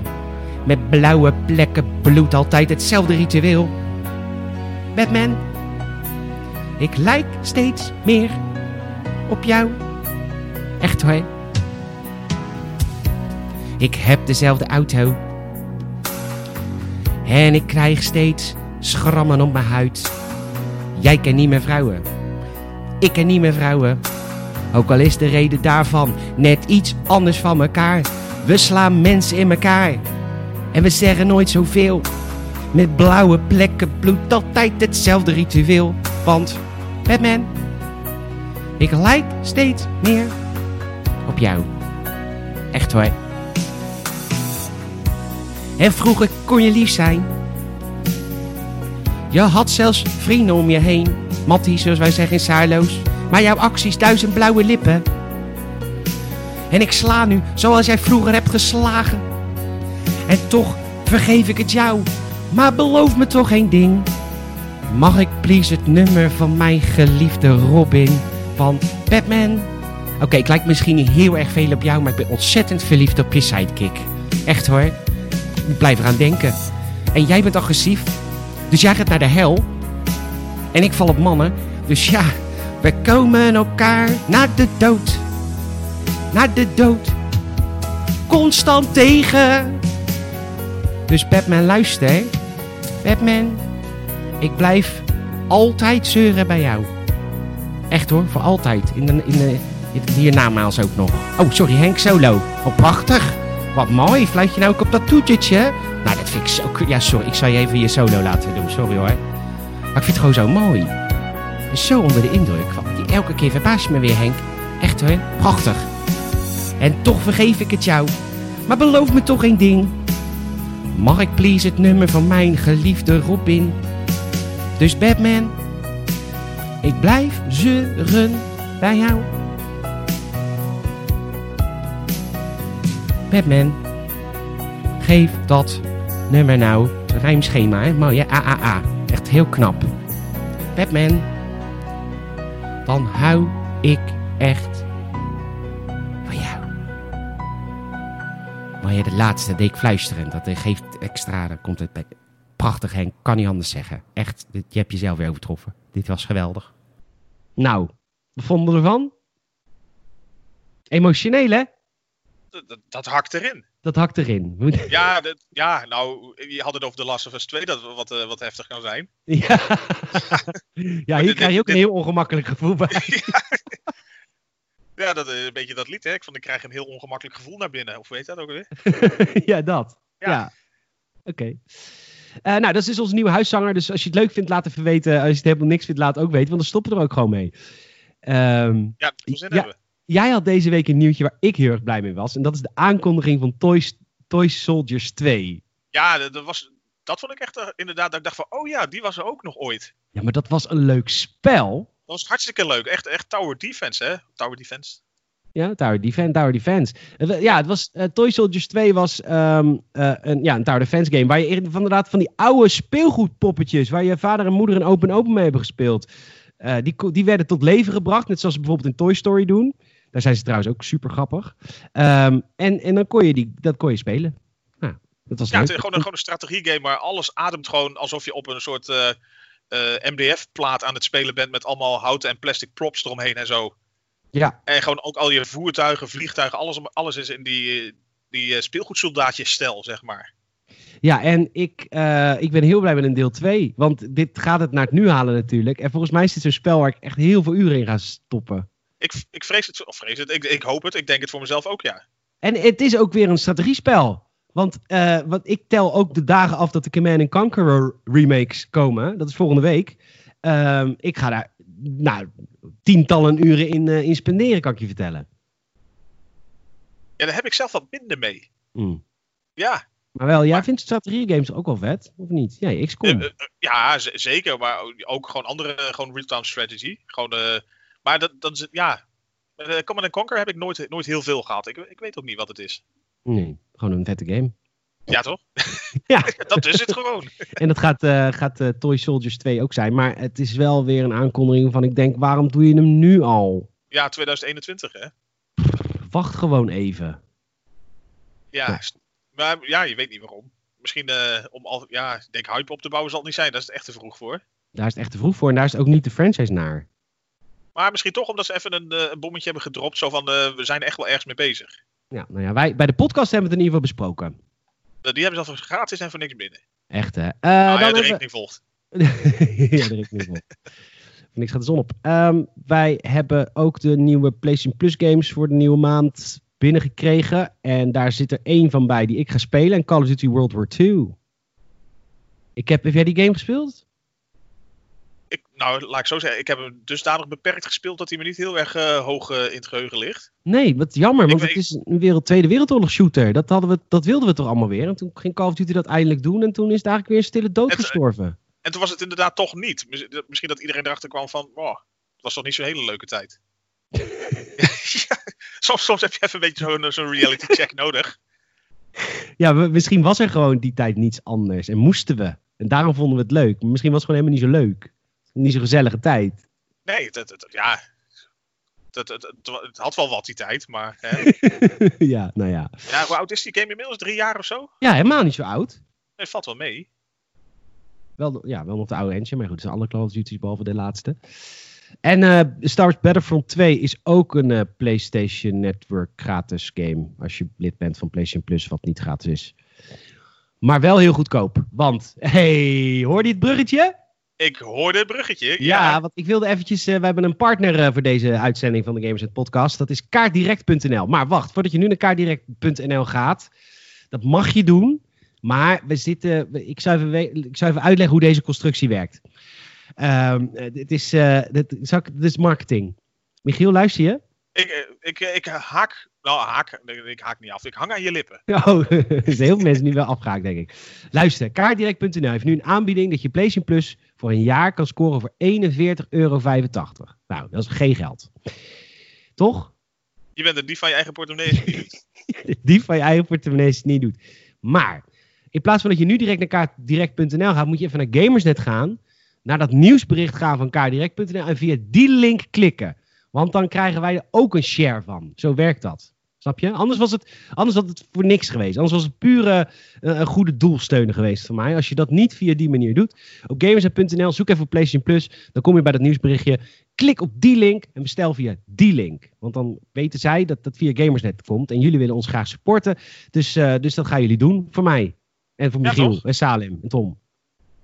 Met blauwe plekken bloed altijd hetzelfde ritueel. Batman, ik lijk steeds meer op jou. Echt hoor. Ik heb dezelfde auto. En ik krijg steeds schrammen op mijn huid. Jij kent niet meer vrouwen. Ik ken niet meer vrouwen. Ook al is de reden daarvan net iets anders van elkaar. We slaan mensen in elkaar. En we zeggen nooit zoveel. Met blauwe plekken bloed altijd hetzelfde ritueel. Want, Batman, ik lijk steeds meer op jou. Echt hoor. En vroeger kon je lief zijn. Je had zelfs vrienden om je heen. Mattie, zoals wij zeggen in Saarloos. Maar jouw acties duizend blauwe lippen. En ik sla nu zoals jij vroeger hebt geslagen. En toch vergeef ik het jou. Maar beloof me toch één ding. Mag ik please het nummer van mijn geliefde Robin van Batman? Oké, ik lijk misschien niet heel erg veel op jou, maar ik ben ontzettend verliefd op je sidekick. Echt hoor. Ik blijf eraan denken. En jij bent agressief. Dus jij gaat naar de hel. En ik val op mannen. Dus ja, we komen elkaar naar de dood. Naar de dood. Constant tegen. Dus Batman, luister. Batman, ik blijf altijd zeuren bij jou. Echt hoor, voor altijd. In de, in de, ook nog. Oh, sorry, Henk Solo. Oh, prachtig. Wat mooi. Fluit je nou ook op dat toetertje? Nou, dat vind ik zo... Ja, sorry. Ik zal je even je solo laten doen. Sorry hoor. Maar ik vind het gewoon zo mooi. Zo onder de indruk. Elke keer verbaas je me weer, Henk. Echt hoor. Prachtig. En toch vergeef ik het jou. Maar beloof me toch één ding. Mag ik please het nummer van mijn geliefde Robin? Dus Batman, ik blijf zeuren bij jou. Batman, geef dat nummer nou. Rijmschema, hè? Mooi, hè? AAA. Echt heel knap. Batman, dan hou ik echt Maar je de laatste deed ik fluisteren. Dat geeft extra, dan komt het bij. Prachtig Henk, kan niet anders zeggen. Echt, je hebt jezelf weer overtroffen. Dit was geweldig. Nou, wat vonden we ervan? Emotioneel hè? Dat, dat, hakt erin. Dat hakt erin. Ja, dat, ja, nou, je had het over The Last of Us 2, dat wat, uh, wat heftig kan zijn. *laughs* Ja, ja hier krijg je ook een heel ongemakkelijk gevoel bij. *laughs* Ja, dat is een beetje dat lied, hè? Ik, vond, ik krijg een heel ongemakkelijk gevoel naar binnen. Of weet dat ook weer? *laughs* ja, dat. Ja. Oké. Eh, nou, dat is dus onze nieuwe huiszanger. Dus als je het leuk vindt, laat even weten. Als je het helemaal niks vindt, laat ook weten. Want dan stoppen we er ook gewoon mee. Um, ja, zin ja, Jij had deze week een nieuwtje waar ik heel erg blij mee was. En dat is de aankondiging van Toy, Toy Soldiers 2. Ja, dat, was, dat vond ik echt uh, inderdaad. Dat ik dacht van, oh ja, die was er ook nog ooit. Ja, maar dat was een leuk spel. Dat was hartstikke leuk. Echt, echt Tower Defense, hè? Tower Defense. Ja, Tower Defense. Tower Defense. Ja, het was, uh, Toy Soldiers 2 was um, uh, een, ja, een Tower Defense game. Waar je van, inderdaad van die oude speelgoedpoppetjes. Waar je vader en moeder een open open mee hebben gespeeld. Uh, die, die werden tot leven gebracht. Net zoals ze bijvoorbeeld in Toy Story doen. Daar zijn ze trouwens ook super grappig. Um, en, en dan kon je die, dat kon je spelen. Nou, dat was ja, het is gewoon een, gewoon een strategiegame. Maar alles ademt gewoon alsof je op een soort uh, eh, MDF-plaat aan het spelen bent met allemaal houten en plastic props eromheen en zo. Ja. En gewoon ook al je voertuigen, vliegtuigen, alles, alles is in die, die uh, speelgoedsoldaatjes-stijl, zeg maar. Ja, en ik, uh, ik ben heel blij met een deel 2. Want dit gaat het naar het nu halen natuurlijk. En volgens mij is dit zo'n spel waar ik echt heel veel uren in ga stoppen. Ik, ik vrees het, of vrees het, ik, ik hoop het, ik denk het voor mezelf ook, ja. En het is ook weer een strategiespel. Want, uh, want ik tel ook de dagen af dat de Command Conqueror remakes komen. Dat is volgende week. Uh, ik ga daar nou, tientallen uren in, uh, in spenderen, kan ik je vertellen. Ja, daar heb ik zelf wat minder mee. Mm. Ja. Maar wel, jij vindt strategiegames ook wel vet, of niet? Ja, XCOM. Uh, ja, zeker. Maar ook gewoon andere, gewoon real-time strategy. Gewoon, maar dat, dat is, ja. Command Conquer heb ik nooit, nooit heel veel gehad. Ik, ik weet ook niet wat het is. Nee, gewoon een vette game. Ja, toch? *laughs* ja. *laughs* dat is het gewoon. en dat gaat, uh, gaat uh, Toy Soldiers 2 ook zijn. Maar het is wel weer een aankondiging van... Ik denk, waarom doe je hem nu al? Ja, 2021 hè? Wacht gewoon even. Ja, ja. maar ja, je weet niet waarom. Misschien uh, om al... Ja, ik denk hype op te bouwen zal het niet zijn. Daar is het echt te vroeg voor. Daar is het echt te vroeg voor. En daar is het ook niet de franchise naar. Maar misschien toch omdat ze even een, een bommetje hebben gedropt. Zo van, we zijn echt wel ergens mee bezig. Ja, nou ja, wij bij de podcast hebben we het in ieder geval besproken. Die hebben ze al gratis en voor niks binnen. Echt hè? Uh, nou, dan ja, de rekening volgt. *laughs* ja, de rekening volgt. voor niks gaat de zon op. Um, wij hebben ook de nieuwe PlayStation Plus games voor de nieuwe maand binnengekregen. En daar zit er één van bij die ik ga spelen. En Call of Duty World War II. Ik heb, heb jij die game gespeeld? Nou, laat ik zo zeggen. Ik heb hem dusdanig beperkt gespeeld dat hij me niet heel erg uh, hoog uh, in het geheugen ligt. Nee, wat jammer, want het is een wereld, Tweede Wereldoorlog shooter. Dat, hadden we, dat wilden we toch allemaal weer. En toen ging Call of Duty dat eindelijk doen en toen is het eigenlijk weer een stille dood en, gestorven. En toen was het inderdaad toch niet. Misschien dat iedereen erachter kwam van, oh, het was toch niet zo'n hele leuke tijd. ja, *laughs* *laughs* soms, soms heb je even een beetje zo'n zo reality check *laughs* nodig. Ja, we, misschien was er gewoon die tijd niets anders en moesten we. En daarom vonden we het leuk. Maar misschien was het gewoon helemaal niet zo leuk. Niet zo'n gezellige tijd. Nee, het, het, het, ja. Het, het, het, had wel wat die tijd, maar. Hè. *laughs* ja, nou ja. ja. Hoe oud is die game inmiddels? Drie jaar of zo? Ja, helemaal niet zo oud. Nee, het valt wel mee. Wel, ja, wel nog de oude engine, maar goed, het zijn alle Call of Duty's behalve de laatste. En uh, Star Wars Battlefront 2 is ook een uh, PlayStation Network gratis game. Als je lid bent van PlayStation Plus, wat niet gratis is. Maar wel heel goedkoop. Want, hey, hoorde je het bruggetje? Ik hoorde het bruggetje. Ja, want ik wilde eventjes... Uh, we hebben een partner uh, voor deze uitzending van de Gamers Podcast. Dat is kaartdirect.nl. Maar wacht, voordat je nu naar kaartdirect.nl gaat... Dat mag je doen. Maar we zitten... Ik zou even, ik zou even uitleggen hoe deze constructie werkt. Um, het, is, dit, het is marketing. Michiel, luister je? Ik, ik, ik haak nou, haak, ik haak niet af. Ik hang aan je lippen. *laughs* Oh, *laughs* er zijn heel veel mensen nu wel afgehaakt, denk ik. Luister, kaartdirect.nl heeft nu een aanbieding dat je PlayStation Plus voor een jaar kan scoren voor 41,85 euro. Nou, dat is geen geld. Toch? Je bent er die van je eigen portemonnee niet doet. die van je eigen portemonnee niet doet. Maar, in plaats van dat je nu direct naar kaartdirect.nl gaat, moet je even naar Gamersnet gaan. Naar dat nieuwsbericht gaan van kaartdirect.nl en via die link klikken. Want dan krijgen wij er ook een share van. Zo werkt dat. Snap je? Anders was het, anders had het voor niks geweest. Anders was het pure uh, een goede doelsteunen geweest van mij. Als je dat niet via die manier doet. Op gamers.nl zoek even op PlayStation Plus. Dan kom je bij dat nieuwsberichtje. Klik op die link en bestel via die link. Want dan weten zij dat dat via Gamersnet komt. En jullie willen ons graag supporten. Dus, uh, dus dat gaan jullie doen voor mij. En voor Michiel ja, en Salim en Tom.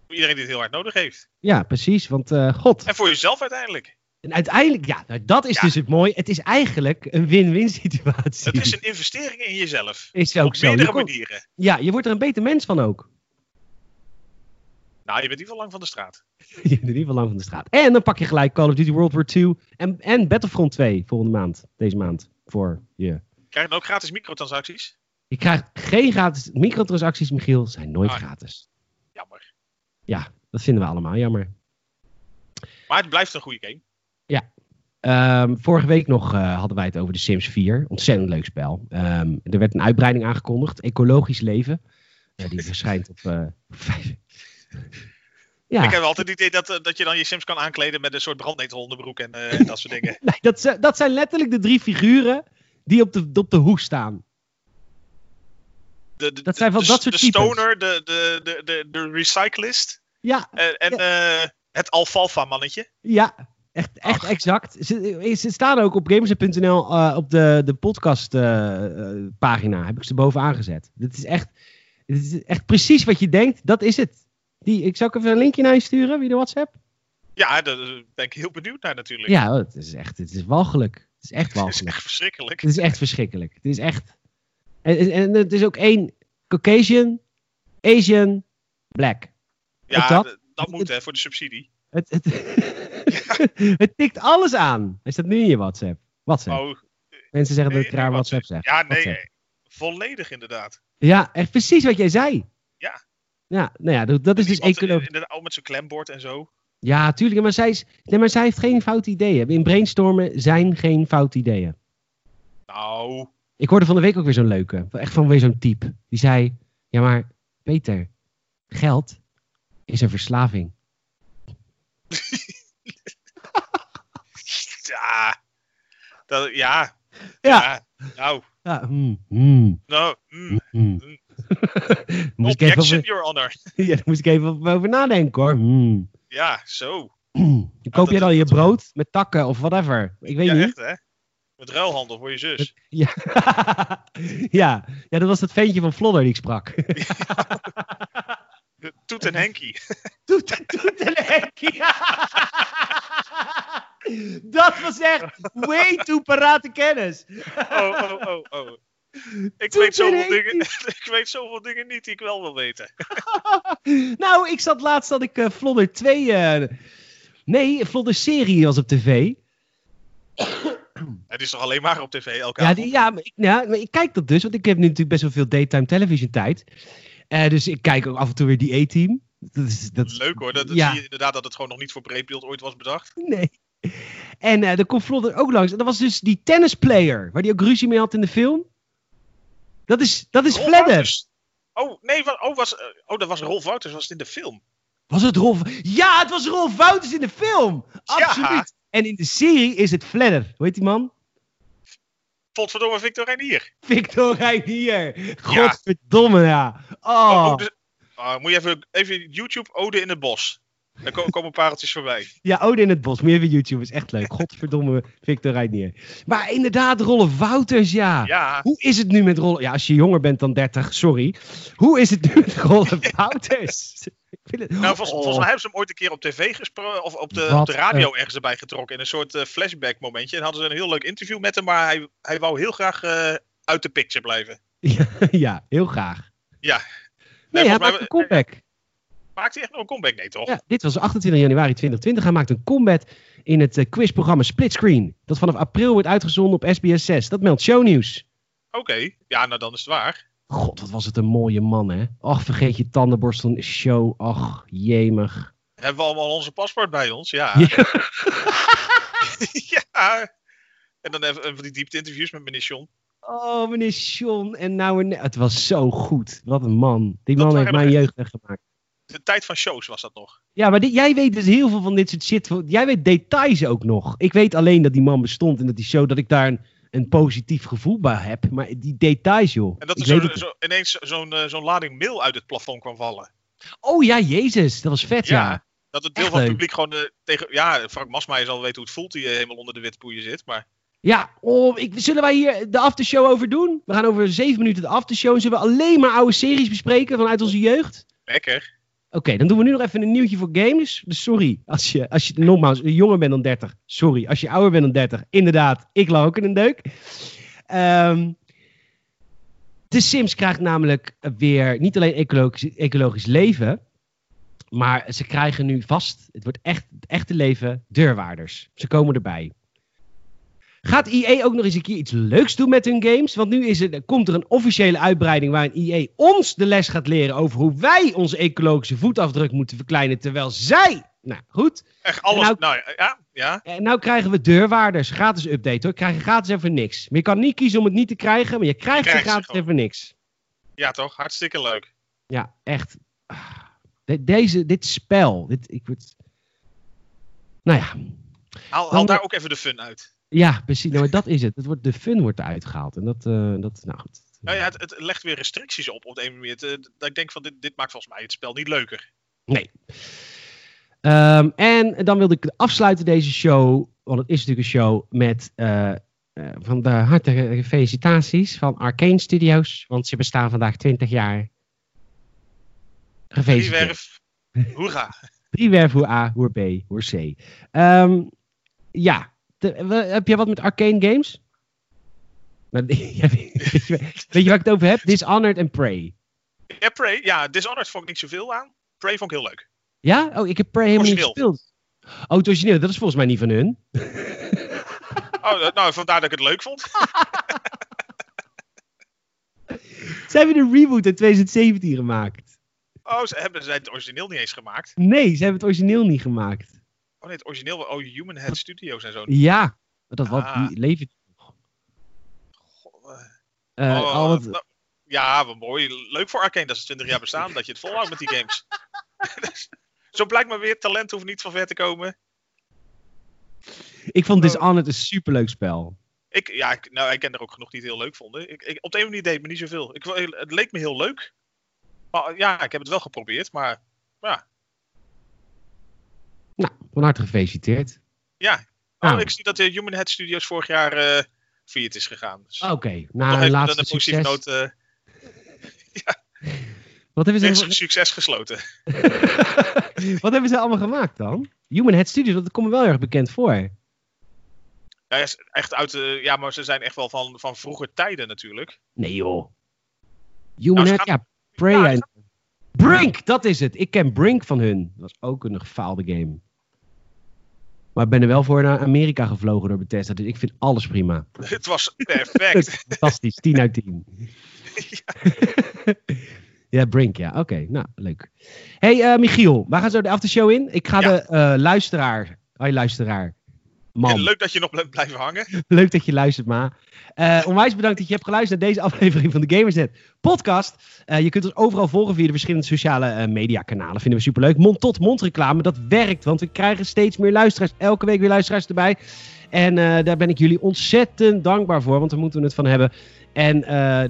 Voor iedereen die het heel hard nodig heeft. Ja, precies. Want uh, god. En voor jezelf uiteindelijk. En uiteindelijk, ja, nou, dat is ja. dus het mooie. Het is eigenlijk een win-win situatie. Het is een investering in jezelf. Is ook Op zo. meerdere komt, manieren. Ja, je wordt er een beter mens van ook. Nou, je bent in ieder geval lang van de straat. *laughs* je bent in ieder geval lang van de straat. En dan pak je gelijk Call of Duty World War II en, en Battlefront 2 volgende maand. Deze maand. Voor je. Krijg je dan ook gratis microtransacties? Je krijgt geen gratis microtransacties, Michiel. Zijn nooit Ah. gratis. Jammer. Ja, dat vinden we allemaal jammer. Maar het blijft een goede game. Ehm, vorige week nog eh, hadden wij het over de Sims 4. Ontzettend leuk spel. Ehm, er werd een uitbreiding aangekondigd. Ecologisch leven. Ja, die verschijnt op vijf. Ja. Ik heb altijd het idee dat, eh, dat je dan je Sims kan aankleden met een soort brandnetelhondenbroek en eh, *laughs* dat soort dingen. Nee, dat, dat zijn letterlijk de drie figuren die op de, op de hoes staan. De, de, Dat zijn van de, dat soort De stoner, de, de, de, de, de recyclist Ja, en, en het alfalfa mannetje. ja. Echt, echt Ach. exact. Ze, ze staan ook op gamers.nl eh, op de, de podcast eh, eh, pagina. Heb ik ze bovenaan gezet. Dit is echt... Het is echt precies wat je denkt, dat is het. Die, ik zou ook even een linkje naar je sturen via de WhatsApp. Ja, daar ben ik heel benieuwd naar natuurlijk. Ja, het is echt, het is walgelijk. Het is echt walgelijk. *laughs* Het is echt verschrikkelijk. Het is echt verschrikkelijk. Het is echt... En, en het is ook één Caucasian, Asian, Black. Ja, dat, dat moet hè, voor de subsidie. Het, het, *laughs* het tikt alles aan. Is dat nu in je WhatsApp? WhatsApp. Oh, Mensen zeggen dat ik raar WhatsApp zeg. Ja, nee, volledig inderdaad. Ja, echt precies wat jij zei. Ja. Ja, nou ja, dat, is dus. Inderdaad, ook met zijn klembord en zo. Ja, tuurlijk. Maar zij, is, nee, maar zij heeft geen fout ideeën. In brainstormen zijn geen fout ideeën. Nou. Ik hoorde van de week ook weer zo'n leuke. Echt van weer zo'n type. Die zei, ja maar Peter, geld is een verslaving. ja. Dat, ja. Ja. Nou. Ja, mm, mm. Nou, mm, mm. *laughs* moest Objection, even over, your honor. *laughs* ja, daar moest ik even over nadenken hoor. Ja, zo. *clears throat* koop je dan je brood met takken of whatever? Ik weet ja, niet. echt hè? Met ruilhandel voor je zus. *laughs* Ja. ja. ja, dat was dat ventje van Flodder die ik sprak. Toet en Henkie. Toet, toet en Henkie. Dat was echt way too parate kennis. oh, oh, oh, oh. Ik weet, zoveel dingen, *laughs* ik weet zoveel dingen niet die ik wel wil weten. *laughs* nou, ik zat laatst dat ik uh, Vlodder 2... Uh, nee, Vlodder serie was op tv. Het is toch alleen maar op tv elke ja, ja, maar ik, ja, maar ik kijk dat dus, want ik heb nu natuurlijk best wel veel daytime television tijd. Uh, dus ik kijk ook af en toe weer die A-team. Dat is, dat is, Leuk hoor, dat, ja. zie je inderdaad dat het gewoon nog niet voor breedbeeld ooit was bedacht. Nee. En uh, er komt Vlodder ook langs. En dat was dus die tennisplayer, waar die ook ruzie mee had in de film. Dat is, dat is Fledder. Oh, nee, wat, oh, was, uh, oh, dat was Rolf Wouters, was het in de film? Was het Rolf? Ja, het was Rolf Wouters in de film. Absoluut. Ja. En in de serie is het Fledder. Hoe heet die man? Potverdomme Victor Reinier. Victor Reinier. Godverdomme, ja. Oh. oh, oh dus, uh, moet je even, even YouTube Ode in het Bos. Er komen, pareltjes voorbij. Ja, Ode in het Bos. Meer even YouTube. Is echt leuk. Godverdomme Victor Reinier. Maar inderdaad, Rolf Wouters, ja. ja. Hoe is het nu met Rolf... Ja, als je jonger bent dan 30, sorry. Hoe is het nu met Rolf Wouters? Het... Nou, volgens, volgens, mij hebben ze hem ooit een keer op tv gesproken, of op de, op de radio uh, ergens erbij getrokken, in een soort uh, flashback momentje. En hadden ze een heel leuk interview met hem, maar hij, hij wou heel graag uh, uit de picture blijven. *laughs* Ja, ja heel graag. Ja. Nee, nee hij maakt een comeback. Maakt hij echt nog een comeback? Nee, toch? Ja, dit was 28 januari 2020. Hij maakt een comeback in het quizprogramma Splitscreen. Dat vanaf april wordt uitgezonden op SBS 6. Dat meldt shownieuws. Oké, okay. ja, nou dan is het waar. God, wat was het een mooie man, hè? Och, vergeet je tandenborstel show. Och, jemig. Hebben we allemaal onze paspoort bij ons? Ja. Ja. *laughs* ja. En dan even van die diepte interviews met meneer Sean. Oh, meneer Sean. En nou, het was zo goed. Wat een man. Die man heeft mijn jeugd weggemaakt. De tijd van shows was dat nog. Ja, maar jij weet dus heel veel van dit soort shit. Jij weet details ook nog. Ik weet alleen dat die man bestond en dat die show, dat ik daar een, een positief gevoel bij heb. Maar die details, joh. En dat er zo, zo, ineens zo'n uh, zo'n lading mail uit het plafond kwam vallen. Oh ja, Jezus. Dat was vet, ja. ja. Dat het deel van het publiek gewoon uh, tegen... Ja, Frank Masmaier zal weten hoe het voelt die uh, helemaal onder de witpoeien zit, maar... Ja, oh, ik, zullen wij hier de aftershow over doen? We gaan over zeven minuten de aftershow. En zullen we alleen maar oude series bespreken vanuit onze jeugd? Lekker. Oké, dan doen we nu nog even een nieuwtje voor games. Dus sorry, als je, als je nogmaals jonger bent dan 30. Sorry, als je ouder bent dan 30. Inderdaad, ik lag ook in een deuk. Um, de Sims krijgt namelijk weer niet alleen ecologisch, ecologisch leven. Maar ze krijgen nu vast, het wordt echt het echte leven, deurwaarders. Ze komen erbij. Gaat EA ook nog eens een keer iets leuks doen met hun games? Want nu is er, komt er een officiële uitbreiding waarin EA ons de les gaat leren over hoe wij onze ecologische voetafdruk moeten verkleinen. Terwijl zij. Nou goed. Echt alles. Nou, nou, ja, ja. En nou krijgen we deurwaarders. Gratis update hoor. Krijg je gratis even niks. Maar je kan niet kiezen om het niet te krijgen. Maar je krijgt, je krijgt ze gratis even niks. Ja toch? Hartstikke leuk. Ja, echt. deze, dit spel. Dit, ik word... Nou ja. Haal, haal daar ook even de fun uit. Ja, precies. Nou, dat is het. het wordt, de fun wordt eruit gehaald. En dat, uh, dat nou goed. Nou ja, het, het, legt weer restricties op op de een manier. Dat ik denk van, dit, dit maakt volgens mij het spel niet leuker. Nee. Um, en dan wilde ik afsluiten deze show, want het is natuurlijk een show met uh, uh, van de hartige felicitaties van Arcane Studios, want ze bestaan vandaag 20 jaar. Gefeliciteerd. Driewerf, hoera. *laughs* Driewerf, hoe A, hoe B, hoe C. Um, ja, heb je wat met arcane games? Nou, *laughs* weet, je, weet je waar ik het over heb? Dishonored en Prey. Ja, Prey. Ja, Dishonored vond ik niet zoveel aan. Prey vond ik heel leuk. Ja? Oh, ik heb Prey helemaal niet gespeeld. Oh, het origineel. Dat is volgens mij niet van hun. *laughs* oh, nou, vandaar dat ik het leuk vond. *laughs* Ze hebben een reboot in 2017 gemaakt. Oh, ze hebben ze het origineel niet eens gemaakt? Nee, ze hebben het origineel niet gemaakt. Oh nee, het origineel, oh, Human Head Studios en zo. Ja, dat wat ah. die leven nog. Uh, oh, al het... Nou, ja, wat mooi. Leuk voor Arkane dat ze 20 jaar bestaan, dat je het volhoudt met die games. *laughs* zo blijkt maar weer, talent hoeft niet van ver te komen. Ik vond oh. Dishonored een superleuk spel. Ik, ja, ik, nou, ik ken er ook genoeg die het heel leuk vonden. Ik, ik, op de een manier deed het me niet zoveel. Ik, het leek me heel leuk. Maar ja, ik heb het wel geprobeerd, maar ja. Nou, van harte gefeliciteerd. Ja. Oh, nou. ik zie dat de Human Head Studios vorig jaar uh, failliet is gegaan. Dus Oké, okay. na een laatste een succes. Noot, uh, *laughs* ja. Wat hebben ze... succes gesloten. *laughs* Wat hebben ze allemaal gemaakt dan? Human Head Studios, dat komt me wel erg bekend voor. Ja, echt uit ja, maar ze zijn echt wel van, van vroeger tijden natuurlijk. Nee joh. Human nou, Head, ja, Prey en... Brink, dat is het. Ik ken Brink van hun. Dat was ook een gefaalde game. Maar ik ben er wel voor naar Amerika gevlogen door Bethesda. Dus ik vind alles prima. *laughs* Het was perfect. *laughs* Fantastisch. 10 uit 10. *laughs* ja. ja, Brink, ja. Oké, nou, leuk. hey, uh, Michiel. Waar gaan zo de aftershow in? Ik ga de uh, luisteraar... Hoi, luisteraar. Man. leuk dat je nog blijft blijven hangen. *laughs* leuk dat je luistert, Ma. Uh, onwijs bedankt dat je hebt geluisterd naar deze aflevering van de Gamersnet podcast. Uh, je kunt ons overal volgen via de verschillende sociale uh, mediakanalen. Vinden we superleuk. Mond-tot-mond reclame, dat werkt. Want we krijgen steeds meer luisteraars. Elke week weer luisteraars erbij. En daar ben ik jullie ontzettend dankbaar voor. Want daar moeten we het van hebben. En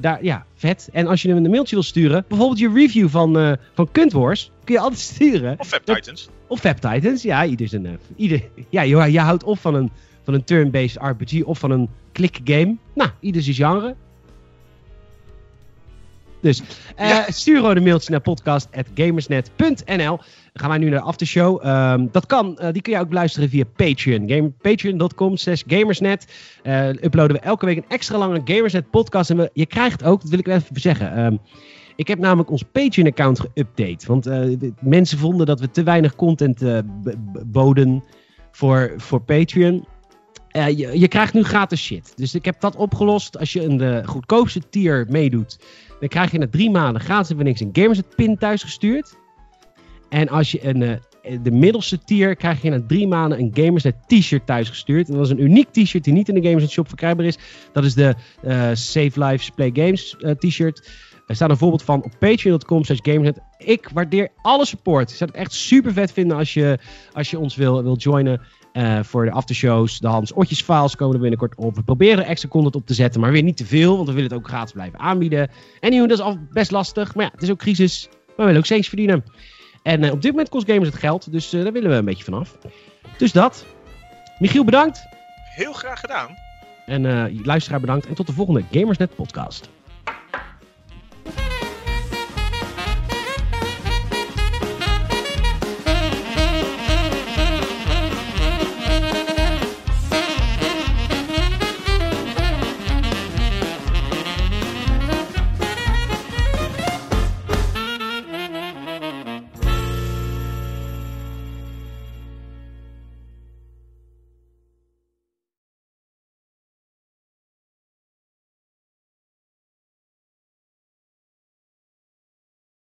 daar, ja, vet. En als je hem een mailtje wil sturen, bijvoorbeeld je review van, van Kuntwars, kun je altijd sturen. Of Fab Titans. Of Fab Titans, ja. Ieder zijn, ieder, ja, je, je houdt op van een, van een turn-based RPG of van een click game. Nou, ieder zijn genre. Dus uh, stuur gewoon een mailtje naar podcast.gamersnet.nl. Dan gaan wij nu naar de aftershow. Um, dat kan, uh, die kun je ook beluisteren via Patreon. Patreon.com slash gamersnet. Uh, uploaden we elke week een extra lange Gamersnet podcast. En we, je krijgt ook, dat wil ik even zeggen... Um, ik heb namelijk ons Patreon-account geüpdate. Want mensen vonden dat we te weinig content boden voor, voor Patreon. Uh, je, je, krijgt nu gratis shit. Dus ik heb dat opgelost. Als je een de goedkoopste tier meedoet, dan krijg je na drie maanden gratis even niks een Gamersnet pin thuis gestuurd. En als je een, uh, de middelste tier krijg je na drie maanden een Gamersnet t-shirt thuis gestuurd. En dat is een uniek t-shirt die niet in de Gamersnet shop verkrijgbaar is. Dat is de uh, Save Lives Play Games t-shirt. Er staat een voorbeeld van op patreon.com slash gamersnet. Ik waardeer alle support. Ik zou het echt super vet vinden als je, als je ons wil, wil joinen. Uh, voor de aftershows, de Hans Otjes files komen er binnenkort op. We proberen extra content op te zetten, maar weer niet te veel, want we willen het ook gratis blijven aanbieden. En nu, dat is al best lastig, maar ja, het is ook crisis. Maar we willen ook steeds verdienen. En uh, op dit moment kost gamers het geld, dus uh, daar willen we een beetje vanaf. Dus dat. Michiel, bedankt. Heel graag gedaan. En luisteraar bedankt. En tot de volgende Gamersnet podcast.